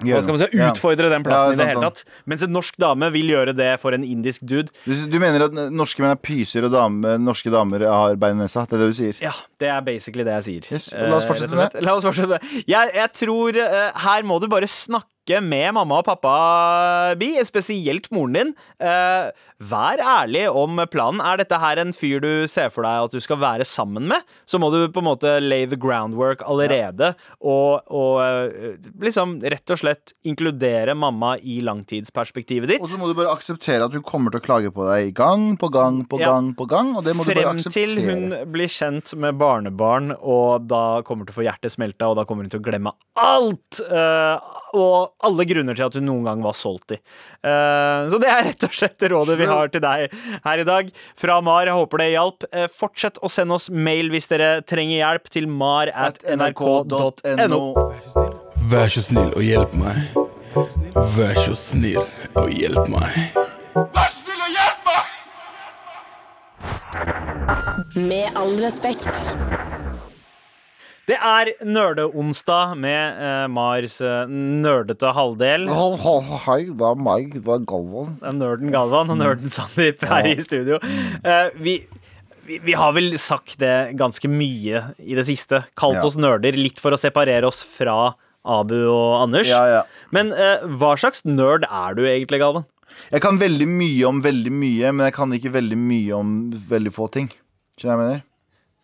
hva skal man si, utfordre den plassen Ja, i det hele tatt. Mens en norsk dame vil gjøre det for en indisk dude. Du, du mener at norske menn er pyser, og dame, norske damer har bein i nesa? Det er det du sier? Ja, det er basically det jeg sier. Yes, la oss Eh, fortsette rett og. La oss fortsette med det. Jeg, jeg tror eh, her må du bare snakke med mamma og pappa, Bi, spesielt moren din. Eh, vær ærlig om planen. Er dette her en fyr du ser for deg at du skal være sammen med, så må du på en måte lay the groundwork allerede, og, og eh, liksom rett og slett inkludere mamma i langtidsperspektivet ditt. Og så må du bare akseptere at hun kommer til å klage på deg gang på gang på Ja. gang på gang. Og det må du bare Frem til hun blir kjent med barnebarn, og da kommer til å få hjertet smelta, og da kommer hun til å glemme alt! eh, og alle grunner til at hun noen gang var salty. Uh, så det er rett og slett rådet vi har til deg her i dag. Fra Mar. Jeg håper det hjalp. Uh, fortsett å sende oss mail hvis dere trenger hjelp, til mar at nrk.no. Vær så snill og hjelp meg. Vær så snill og hjelp meg. Vær så snill og hjelp meg. Med all respekt. Det er nerdeonsdag med eh, Mars eh, nerdete halvdel. Hei, det er meg. Det er Galvan. Det er nerden Galvan og nerden Sandeep her i studio. Eh, vi, vi, vi har vel sagt det ganske mye i det siste. Kalt Ja. oss nerder litt for å separere oss fra Abu og Anders. Ja, ja. Men eh, hva slags nerd er du egentlig, Galvan? Jeg kan veldig mye om veldig mye, men jeg kan ikke veldig mye om veldig få ting. Skjønner du hva jeg mener?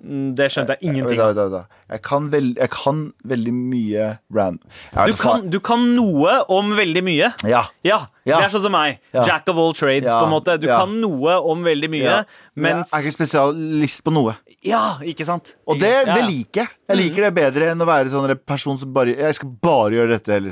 Mm, Det skjønte jeg ingenting av. du, vet du. Jeg kan, veld, jeg kan veldig mye ran... Du kan, du kan noe om veldig mye. Ja. Ja, Ja. det er sånn som meg. Ja. Jack of all trades, på en måte. Du kan noe om veldig mye. Mens jeg er ikke spesialist på noe. Ja, ikke sant? Og det, det liker jeg. Jeg liker det bedre enn å være sånn person som bare Jeg skal bare gjøre dette hele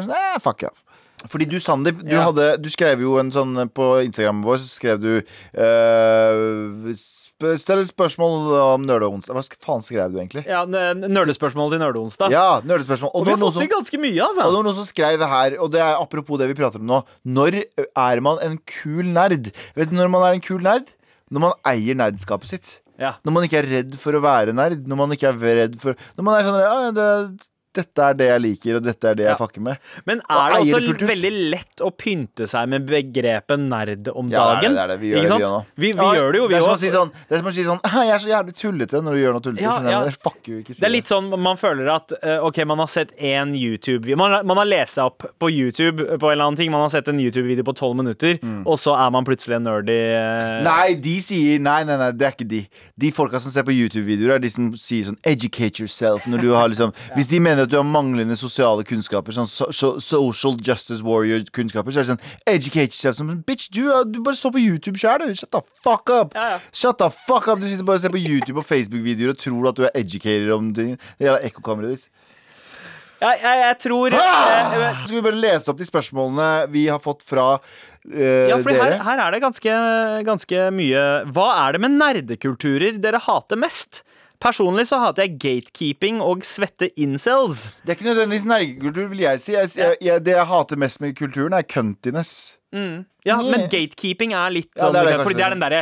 er sånn, eh, fuck off. Fordi du, Sandeep, du, Ja. hadde, du skrev jo en sånn På Instagramen vår så skrev du uh, sp Still et spørsmål om nerdeonsdag. Hva faen skrev du egentlig? Ja, Nerdespørsmål til Nerdeonsdag. Ja, nerdespørsmål. Og Og vi har fått til ganske mye, altså. Og det var noen som skrev det her, og det er apropos det vi prater om nå. Når er man en kul nerd? Vet du når man er en kul nerd? Når man eier nerdskapet sitt. Ja. Når man ikke er redd for å være nerd. Når man ikke er redd for Når man er sånn ja, det, Dette er det jeg liker, og dette er det Ja. jeg fucker med. Men er det også det veldig lett å pynte seg med begrepet nerd om Ja, det er dagen? det, det er det. Vi gjør det, vi òg nå. Vi, vi Ja, gjør det jo, vi det som å si sånn, det er som å si sånn Jeg er så jævlig tullete når du gjør noe tullete. Ja, sånn, ja. Fuck you, ikke si Det er litt sånn man føler at eh, Ok, man har sett én YouTube man, man har lest seg opp på YouTube på en eller annen ting. Man har sett en YouTube-video på tolv minutter, og så er man plutselig en nerdy eh, Mm. Nei, de sier Nei, nei, nei, det er ikke de. De folka som ser på YouTube-videoer, er de som sier sånn 'educate yourself'. Når du har liksom Hvis de mener at du har manglende sosiale kunnskaper, sånn so, so, social justice warrior-kunnskaper, så er det sånn 'educate yourself'. Som, Bitch, du, du bare så på YouTube sjøl, du. Shut the fuck up. Ja, ja. Shut the fuck up. Du sitter bare og ser på YouTube og Facebook-videoer og tror at du er educated om ting. Det gjelder ekkokameraet ditt. Ja, jeg, jeg tror eh, Skal vi bare lese opp de spørsmålene vi har fått fra eh, Ja, for her, her er det ganske, ganske mye Hva er det med nerdekulturer dere hater mest? Personlig så hater jeg gatekeeping og svette incels. Det er ikke nødvendigvis nergekultur, vil jeg si. Jeg, jeg, jeg, det jeg hater mest med kulturen, er cuntiness. Ja, Yeah. men gatekeeping er litt Ja, sånn det er det Fordi det er den derre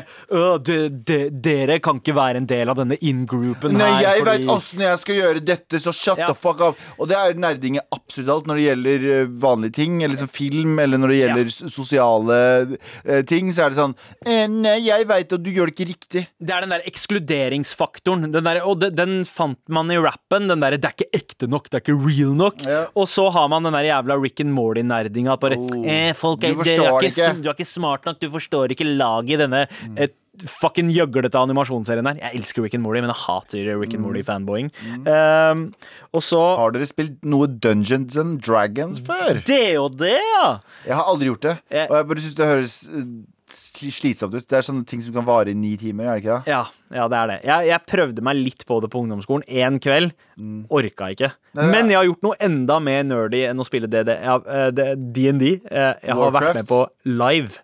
de, de, Dere kan ikke være en del av denne in-groupen her. Nei, jeg fordi... vet åssen jeg skal gjøre dette, så shut Ja. the fuck up. Og det er nerding absolutt alt når det gjelder eh, vanlige ting, eller liksom film, eller når det gjelder ja. sosiale eh, ting, så er det sånn eh, Nei, jeg veit, og du gjør det ikke riktig. Det er den der ekskluderingsfaktoren. Den der, og de, den fant man i rappen. Den derre 'det er ikke ekte nok', 'det er ikke real nok'. Ja. Og så har man den der jævla Rick and Morty-nerdinga. Bare, Oh. eh, folk Du er, forstår dere er det ikke, ikke. Mm. s- Du er ikke smart nok, du forstår ikke laget i denne eh, fucking gjøglete animasjonsserien her. Jeg elsker Rick and Morty, men jeg hater Rick and Mm. Morty-fanboying. Um, og så Har dere spilt noe Dungeons and Dragons før? Det og det, ja! Jeg har aldri gjort det. Jeg- Og jeg bare syns det høres eh, slitsomt ut. Det er sånne ting som kan vare i ni timer, er det ikke det? Ja, ja, det er det. Jeg, jeg prøvde meg litt på det på ungdomsskolen én kveld. Orka ikke. Mm. Nei, Men jeg har gjort noe enda mer nerdy enn å spille DD. Jeg DND. Eh, Jeg har vært med på live.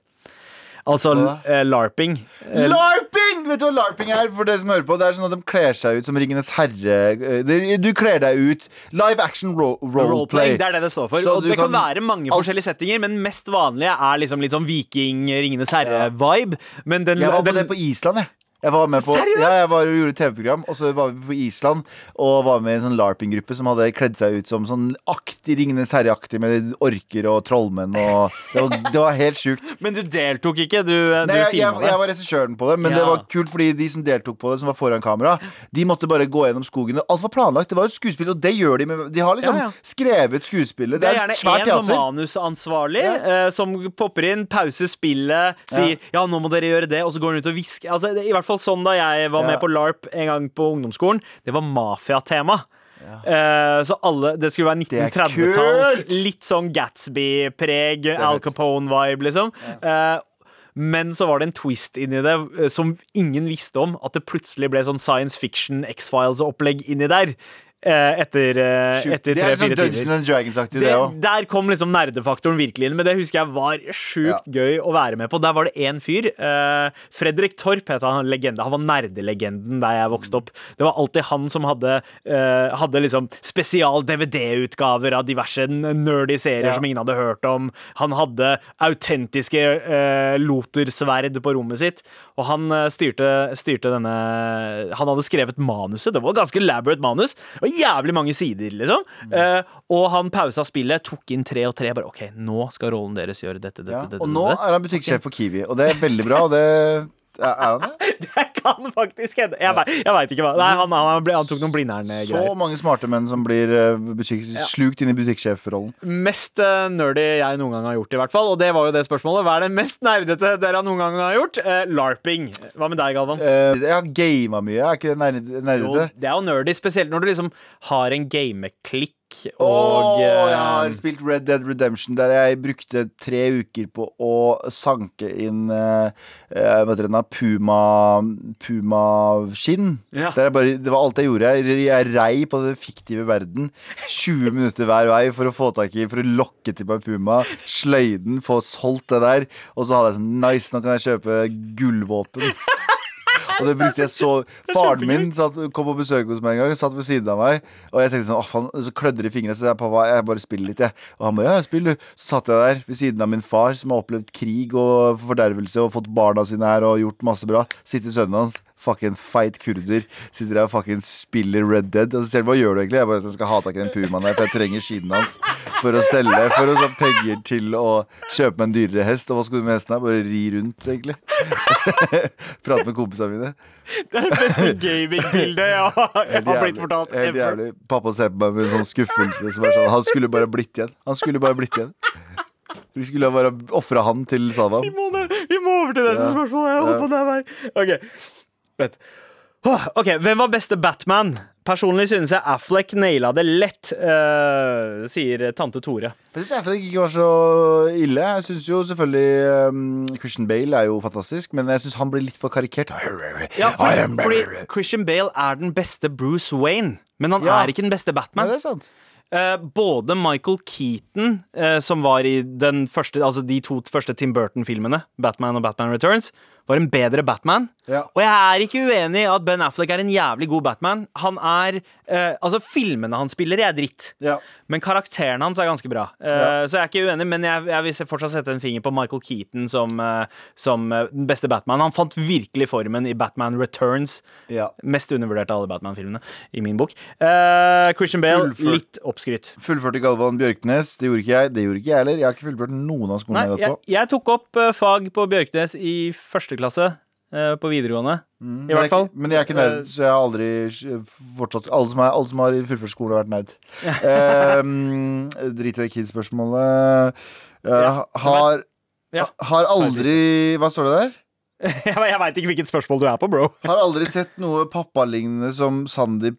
Altså eh, larping. Eh, LARPing! Vet du hva LARPing er? For dere som hører på Det er sånn at de kler seg ut som Ringenes herre. Eh, Du kler deg ut. Live action ro roleplay. Det er det det står for. Så og det kan, kan- være mange forskjellige settinger, men mest vanlige er liksom litt sånn Viking, Ringenes herre-vibe. Men Jeg var på den det på Island, jeg. Jeg var med på, Seriøst? ja, jeg var og gjorde TV-program, og så var vi på Island og var med i en sånn LARPing-gruppe som hadde kledd seg ut som sånn aktig Ringenes herre-aktig med orker og trollmenn og Det var, det var helt sjukt. Men du deltok ikke? Du, du Nei, jeg, jeg, filma jeg var regissøren på det, men Ja. det var kult fordi de som deltok på det, som var foran kamera, de måtte bare gå gjennom skogen. og Alt var planlagt. Det var jo skuespill, og det gjør de med De har liksom Ja, ja. skrevet skuespillet. Det er er gjerne en som manusansvarlig eh, som popper inn, pauser spillet, sier ja. 'nå må dere gjøre det', og så går han ut og hvisker. Altså, I hvert fall sånn da jeg var med på LARP en gang på ungdomsskolen. Det var mafiatema. Ja. så alle, Det skulle være er 1930-talls. Litt sånn Gatsby-preg, Al. Capone-vibe, liksom. Ja. men så var det en twist inni det eh, som ingen visste om. At det plutselig ble sånn science fiction X-Files-opplegg inni der. Eh, Etter, eh, etter Det er tre-fire sånn Dungeons timer. det der kom liksom nerdefaktoren virkelig inn, men det husker jeg var sjukt gøy å være med på. Der var det én fyr. eh, Fredrik Torp het han, legende. Han var nerdelegenden der jeg vokste opp. Det var alltid han som hadde, eh, hadde liksom spesial DVD-utgaver av diverse nerdy serier Ja. som ingen hadde hørt om. Han hadde autentiske uh, lotersverd på rommet sitt, og han styrte, styrte denne Han hadde skrevet manuset. Det var ganske elaborate manus. Det var jævlig mange sider, liksom. Mm. Uh, og han pausa spillet, tok inn tre og tre. Bare OK, nå skal rollen deres gjøre dette, dette, Ja. dette. Og nå dette. er han butikksjef på Kiwi, og det er veldig bra. Og det er han det? Det kan faktisk hende. Jeg, vet- jeg veit ikke hva. Nei, han, han, ble- han tok noen Så Blindern-greier. mange smarte menn som blir eh, butikk, slukt inn i butikksjefrollen. Mest eh, nerdy jeg noen gang har gjort, i hvert fall. Og det var jo det spørsmålet. Hva er det mest nerdete dere noen gang har gjort? Eh, LARPing. Hva med deg, Galvan? Jeg har gama mye, er ikke det nerdete? Jo, det er jo nerdy, spesielt når du liksom har en gameklikk Og jeg har eh, spilt Red Dead Redemption, der jeg brukte tre uker på å sanke inn Vet eh, Hva? Puma. Ja. Bare, det var alt jeg gjorde. Jeg, jeg rei på den fiktive verden 20 minutter hver vei for å få tak i For å lokke til meg Puma. Sløy den, få solgt det der. Og så hadde jeg sånn Nice, nå kan jeg kjøpe gullvåpen. Og det brukte jeg så Faren min satt, kom på besøk hos meg en gang, satt ved siden av meg. Og jeg tenkte sånn, faen, så klødde det i fingrene. Så jeg, pappa, jeg bare spiller litt, jeg. Og han bare, ja, spill du. Så satt jeg der ved siden av min far, som har opplevd krig og fordervelse og fått barna sine her og gjort masse bra. Sitter sønnen hans, fucking feit kurder, sitter der og fucking spiller Red Dead. Og så sier han, hva gjør du egentlig? Jeg bare, skal ha tak i den pumaen der, for jeg trenger skinen hans for å selge. For å få penger til å kjøpe meg en dyrere hest. Og hva skal du med hesten her? Bare ri rundt, egentlig. Prate med kompisene mine. Det er det beste gamingbildet jeg har, jeg har blitt fortalt. Helt jævlig. Pappa ser på meg med en sånn skuffelse som er sånn Han skulle bare blitt igjen. Han skulle bare blitt igjen. Vi skulle bare ofra han til Saddam. Vi må, vi må over til neste Ja. spørsmål. Jeg holder Ja. på der vei. OK. Vent. Oh, ok, Hvem var beste Batman? Personlig synes jeg Affleck naila det lett, uh, sier tante Tore. Jeg syns Affleck ikke var så ille. Jeg synes jo selvfølgelig um, Christian Bale er jo fantastisk, men jeg syns han blir litt for karikert. Ja, for, fordi Christian Bale er den beste Bruce Wayne, men han Ja. er ikke den beste Nei, Batman. det er sant. Eh, både Michael Keaton, eh, som var i den første, altså de to første Tim Burton-filmene, Batman og Batman Returns, var en bedre Batman. Ja. Og jeg er ikke uenig i at Ben Affleck er en jævlig god Batman. Han er eh, Altså, filmene han spiller i, er dritt. Ja. Men karakteren hans er ganske bra. Eh, Ja. Så jeg er ikke uenig, men jeg, jeg vil fortsatt sette en finger på Michael Keaton som, eh, som eh, den beste Batman. Han fant virkelig formen i Batman Returns. Ja. Mest undervurdert av alle Batman-filmene, i min bok. Christian Bale, litt litt oppskrytt. Fullførte Galvan Bjørknes. Det gjorde ikke jeg. Det gjorde ikke jeg heller. Jeg har ikke fullført noen av skolene Nei, jeg har gått på. jeg tok opp eh, fag på Bjørknes i første klasse eh, på videregående. I jeg er hvert fall. Men jeg er ikke nerd, så jeg har aldri fortsatt Alle som, er, alle som har fullført skole, har vært nerd. um, drit i det Kids-spørsmålet. Ja, har, Ja. har aldri Hva står det der? jeg veit ikke hvilket spørsmål du er på, bro. Har aldri sett noe pappalignende som Sandeep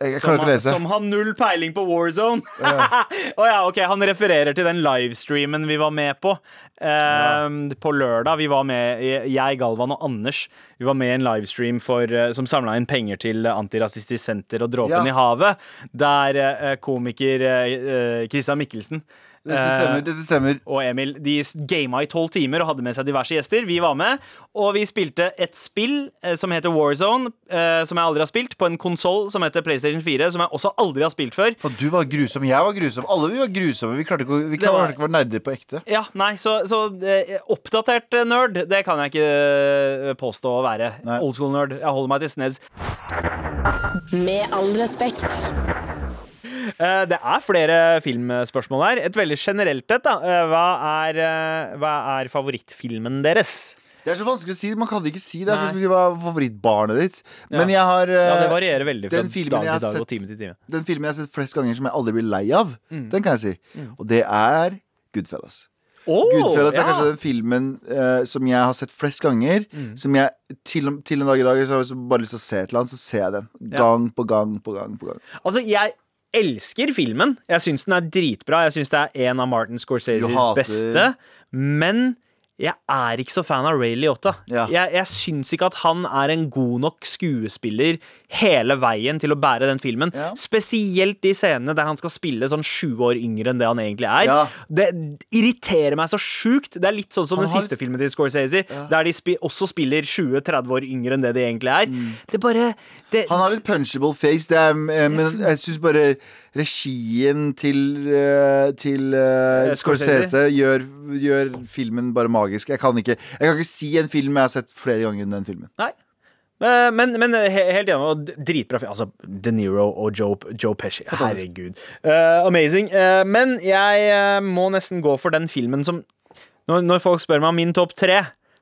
Som, han, som har null peiling på Warzone. Å ja, ok, Han refererer til den livestreamen vi var med på eh, på lørdag. Vi var med, Jeg, Galvan og Anders Vi var med i en livestream for, eh, som samla inn penger til Antirasistisk Senter og Dråpen Ja. i havet, der eh, komiker eh, eh, Christian Mikkelsen Dette stemmer. Dette stemmer. og Emil de gama i tolv timer og hadde med seg diverse gjester. Vi var med, og vi spilte et spill eh, som heter Warzone, eh, som jeg aldri har spilt, på en konsoll som heter PlayStation 4, som jeg også aldri har spilt før. For du var grusom. Jeg var grusom. Alle vi var grusomme. Vi klarte ikke, å- vi Det var- ikke å være nerder på ekte. Ja, nei, så, så eh, oppdatert eh, nerd, det kan jeg ikke eh, påstå å være. Nei. Old school nerd. Jeg holder meg til sneds. Med all respekt. Eh, det er flere filmspørsmål her. Et veldig generelt et. da. Eh, hva, er, eh, hva er favorittfilmen deres? Det er så vanskelig å si. Man kan ikke si det. Er si hva er favorittbarnet ditt. Men Ja. jeg har Ja, Det varierer veldig fra dag til dag og time til time. Den filmen jeg har sett flest ganger som jeg aldri blir lei av, Mm. den kan jeg si. Og det er Goodfellas. Oh, Goodfellas er ja. kanskje den filmen uh, som jeg har sett flest ganger. Mm. Som jeg til, til en dag i dag så har jeg bare lyst til å se et eller annet, så ser jeg den. Gang på gang på gang. på gang Altså, jeg elsker filmen. Jeg syns den er dritbra. Jeg syns det er en av Martin Scorseses beste. Men jeg er ikke så fan av Ray Liotta. Ja. Jeg, jeg syns ikke at han er en god nok skuespiller hele veien til å bære den filmen. Ja. Spesielt de scenene der han skal spille sånn sju år yngre enn det han egentlig er. Ja. Det irriterer meg så sjukt. Det er litt sånn som Han den har siste filmen til Scorsese, der de spi også spiller 20-30 år yngre enn det de egentlig er. Det bare det, Han har litt punchable face, det er, eh, men jeg syns bare regien til, eh, til Eh, Scorsese? Gjør, gjør filmen bare magisk. Jeg kan, ikke, jeg kan ikke si en film jeg har sett flere ganger enn den filmen. Nei. Men, men helt enig. Dritbra film. Altså, De Niro og Joe, Joe Pesci. Herregud. Uh, amazing. Uh, men jeg må nesten gå for den filmen som Når, når folk spør meg om min topp tre,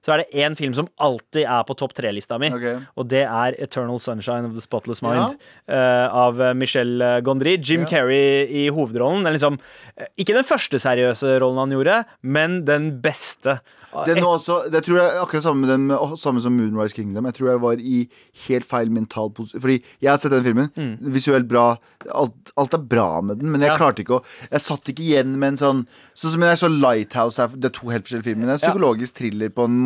så er det én film som alltid er på topp tre-lista mi. okay. Og det er Eternal Sunshine of the Spotless Mind eh, av eh, Michelle Gondry. Jim Ja. Carrey i hovedrollen. Det er liksom, eh, ikke den første seriøse rollen han gjorde, men den beste. Den også, det tror jeg er akkurat samme, den, samme som Moonrise Kingdom. Jeg tror jeg var i helt feil mental posisjon. Fordi jeg har sett den filmen. Visuelt bra. Alt, alt er bra med den, men jeg Mm. Ja. klarte ikke å Jeg satt ikke igjen med en sånn Sånn som jeg så Lighthouse her, Det er to helt forskjellige filmer. Det er en psykologisk thriller på en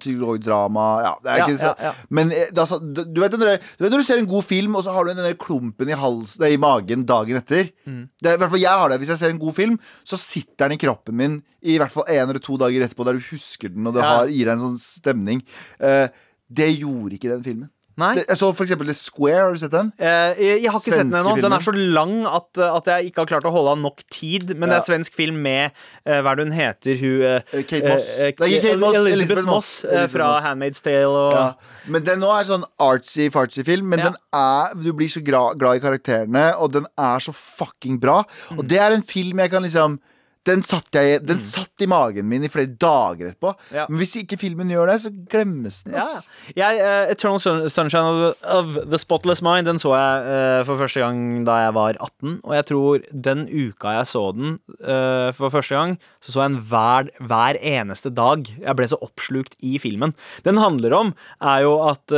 Psykologisk drama. Ja, det Ja, ja. Men eh, da, du, vet der, du vet når du ser en god film, og så har du den der klumpen i, hals, nei, i magen dagen etter. Mm. Det i hvert fall jeg har det Hvis jeg ser en god film, så sitter den i kroppen min i hvert fall en eller to dager etterpå, der du husker den, og det har, gir deg en sånn stemning. Uh, det gjorde ikke den filmen. Nei. Det, jeg så for eksempel The Square. Har du sett den? Eh, jeg, jeg har ikke sett den Svenske ennå. Den er så lang at, at jeg ikke har klart å holde av nok tid. Men det er svensk film med uh, Hva er det hun heter? Hun eh, Eh, Kate Moss. Uh, Nei, Kate Moss, Elizabeth, Elizabeth Moss, eh, Elizabeth fra Moss. Handmaid's Tale og Ja. Men den nå er sånn artsy-fartsy film, men Ja. den er, du blir så gra, glad i karakterene, og den er så fucking bra. Mm. Og det er en film jeg kan liksom den satt, jeg, den satt i magen min i flere dager etterpå. Ja. Men hvis ikke filmen gjør det, så glemmes den. Ja. Jeg, uh, Eternal Sunshine of, of The Spotless Mind Den så jeg uh, for første gang da jeg var 18. Og jeg tror den uka jeg så den uh, for første gang, så så jeg den hver, hver eneste dag. Jeg ble så oppslukt i filmen. Den handler om er jo at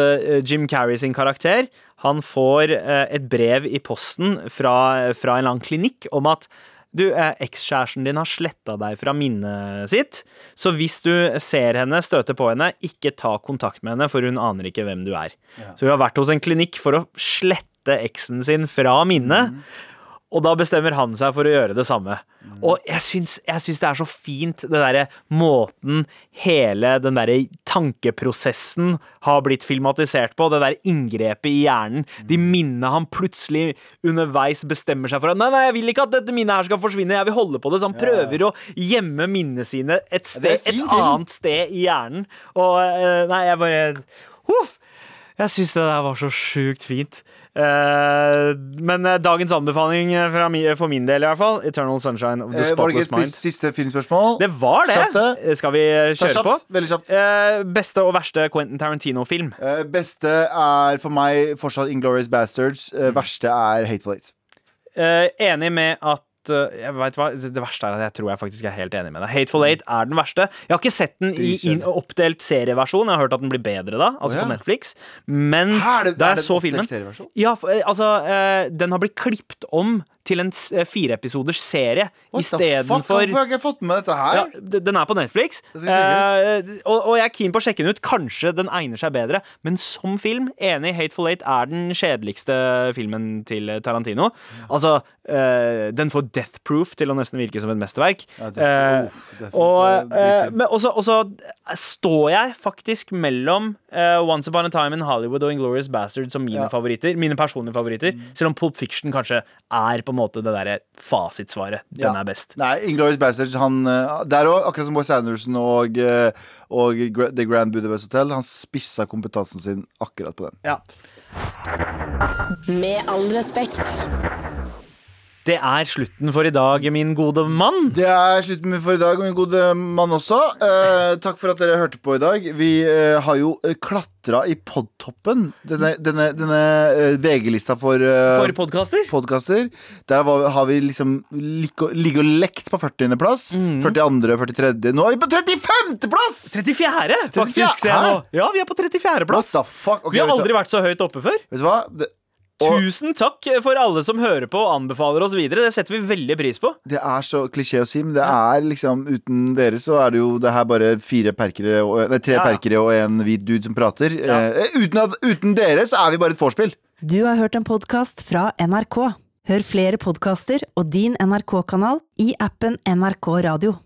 Jim Carrey sin karakter Han får et brev i posten fra, fra en eller annen klinikk om at du, eh, ekskjæresten din har sletta deg fra minnet sitt, så hvis du ser henne, støter på henne, ikke ta kontakt med henne, for hun aner ikke hvem du er. Så hun har vært hos en klinikk for å slette eksen sin fra minnet. Og da bestemmer han seg for å gjøre det samme. Og jeg syns, jeg syns det er så fint, den derre måten hele den derre tankeprosessen har blitt filmatisert på. Det der inngrepet i hjernen. De minnene han plutselig underveis bestemmer seg for. at, Nei, nei, jeg vil ikke at dette minnet her skal forsvinne, jeg vil holde på det. Så han prøver å gjemme minnene sine et, sted, et annet sted i hjernen. Og eh, nei, jeg bare Huff! Jeg syns det der var så sjukt fint. Eh, men eh, dagens anbefaling eh, for min del, i hvert fall. Eternal Sunshine of the Spotless Mind. siste filmspørsmål? Det var det! Kjapt Skal vi kjøre kjapt, på? veldig kjapt. Eh, beste og verste Quentin Tarantino-film. Eh, beste er for meg fortsatt Inglorious Bastards. Mm. Verste er Hateful Eight. Eh, enig med at eh, jeg vet hva, det, verste er at jeg tror jeg faktisk er helt enig med deg. Hateful Eight er den verste. Jeg har ikke sett den i in, oppdelt serieversjon. Jeg har hørt at den blir bedre da, altså oh, ja. på Netflix. Men Hæ, er det- da jeg så filmen? Ja, for, eh, altså eh, Den har blitt klippet om til en fireepisoders serie istedenfor Hvorfor har jeg ikke fått med dette her? ja, Den er på Netflix, jeg eh, og, og jeg er keen på å sjekke den ut. Kanskje den egner seg bedre. Men som film, enig, Hateful Eight er den kjedeligste filmen til Tarantino. Altså, eh, den får death proof til å nesten virke som et mesterverk. Ja, Eh, er og uh, eh, men også, også står jeg faktisk mellom uh, Once Upon a Time in Hollywood og Inglorious Bastard som mine Ja. favoritter. Mine personlige favoritter. Selv om Pulp Fiction kanskje er på en måte det derre fasitsvaret. Den Ja. er best. Nei, Inglorious Bastards han, eh, Der òg, akkurat som Wes Anderson og, eh, og The Grand Budapest Hotel, han spissa kompetansen sin akkurat på den. Ja. Med all respekt. Det er slutten for i dag, min gode mann. Det er slutten for i dag, min gode mann også. Eh, takk for at dere hørte på i dag. Vi eh, har jo uh, klatra i podtoppen. Denne, denne, denne eh, VG-lista for, eh, For podkaster. podkaster. Der var, har vi liksom ligget og lekt på 40.-plass. Mm. 42., 43. Nå er vi på 35.-plass! 34., faktisk, ser jeg nå. Ja, vi er på 34.-plass. Okay, Vi har aldri vært så høyt oppe før. Vet du hva? Det, Tusen takk for alle som hører på og anbefaler oss videre. Det setter vi veldig pris på. Det er så klisjé å si, men det er liksom uten dere så er det jo det her bare fire perkere og, Nei, tre Ja, ja. perkere og en hvit dude som prater. Ja. Eh, uten, at, uten dere så er vi bare et vorspiel. Du har hørt en podkast fra NRK. Hør flere podkaster og din NRK-kanal i appen NRK Radio.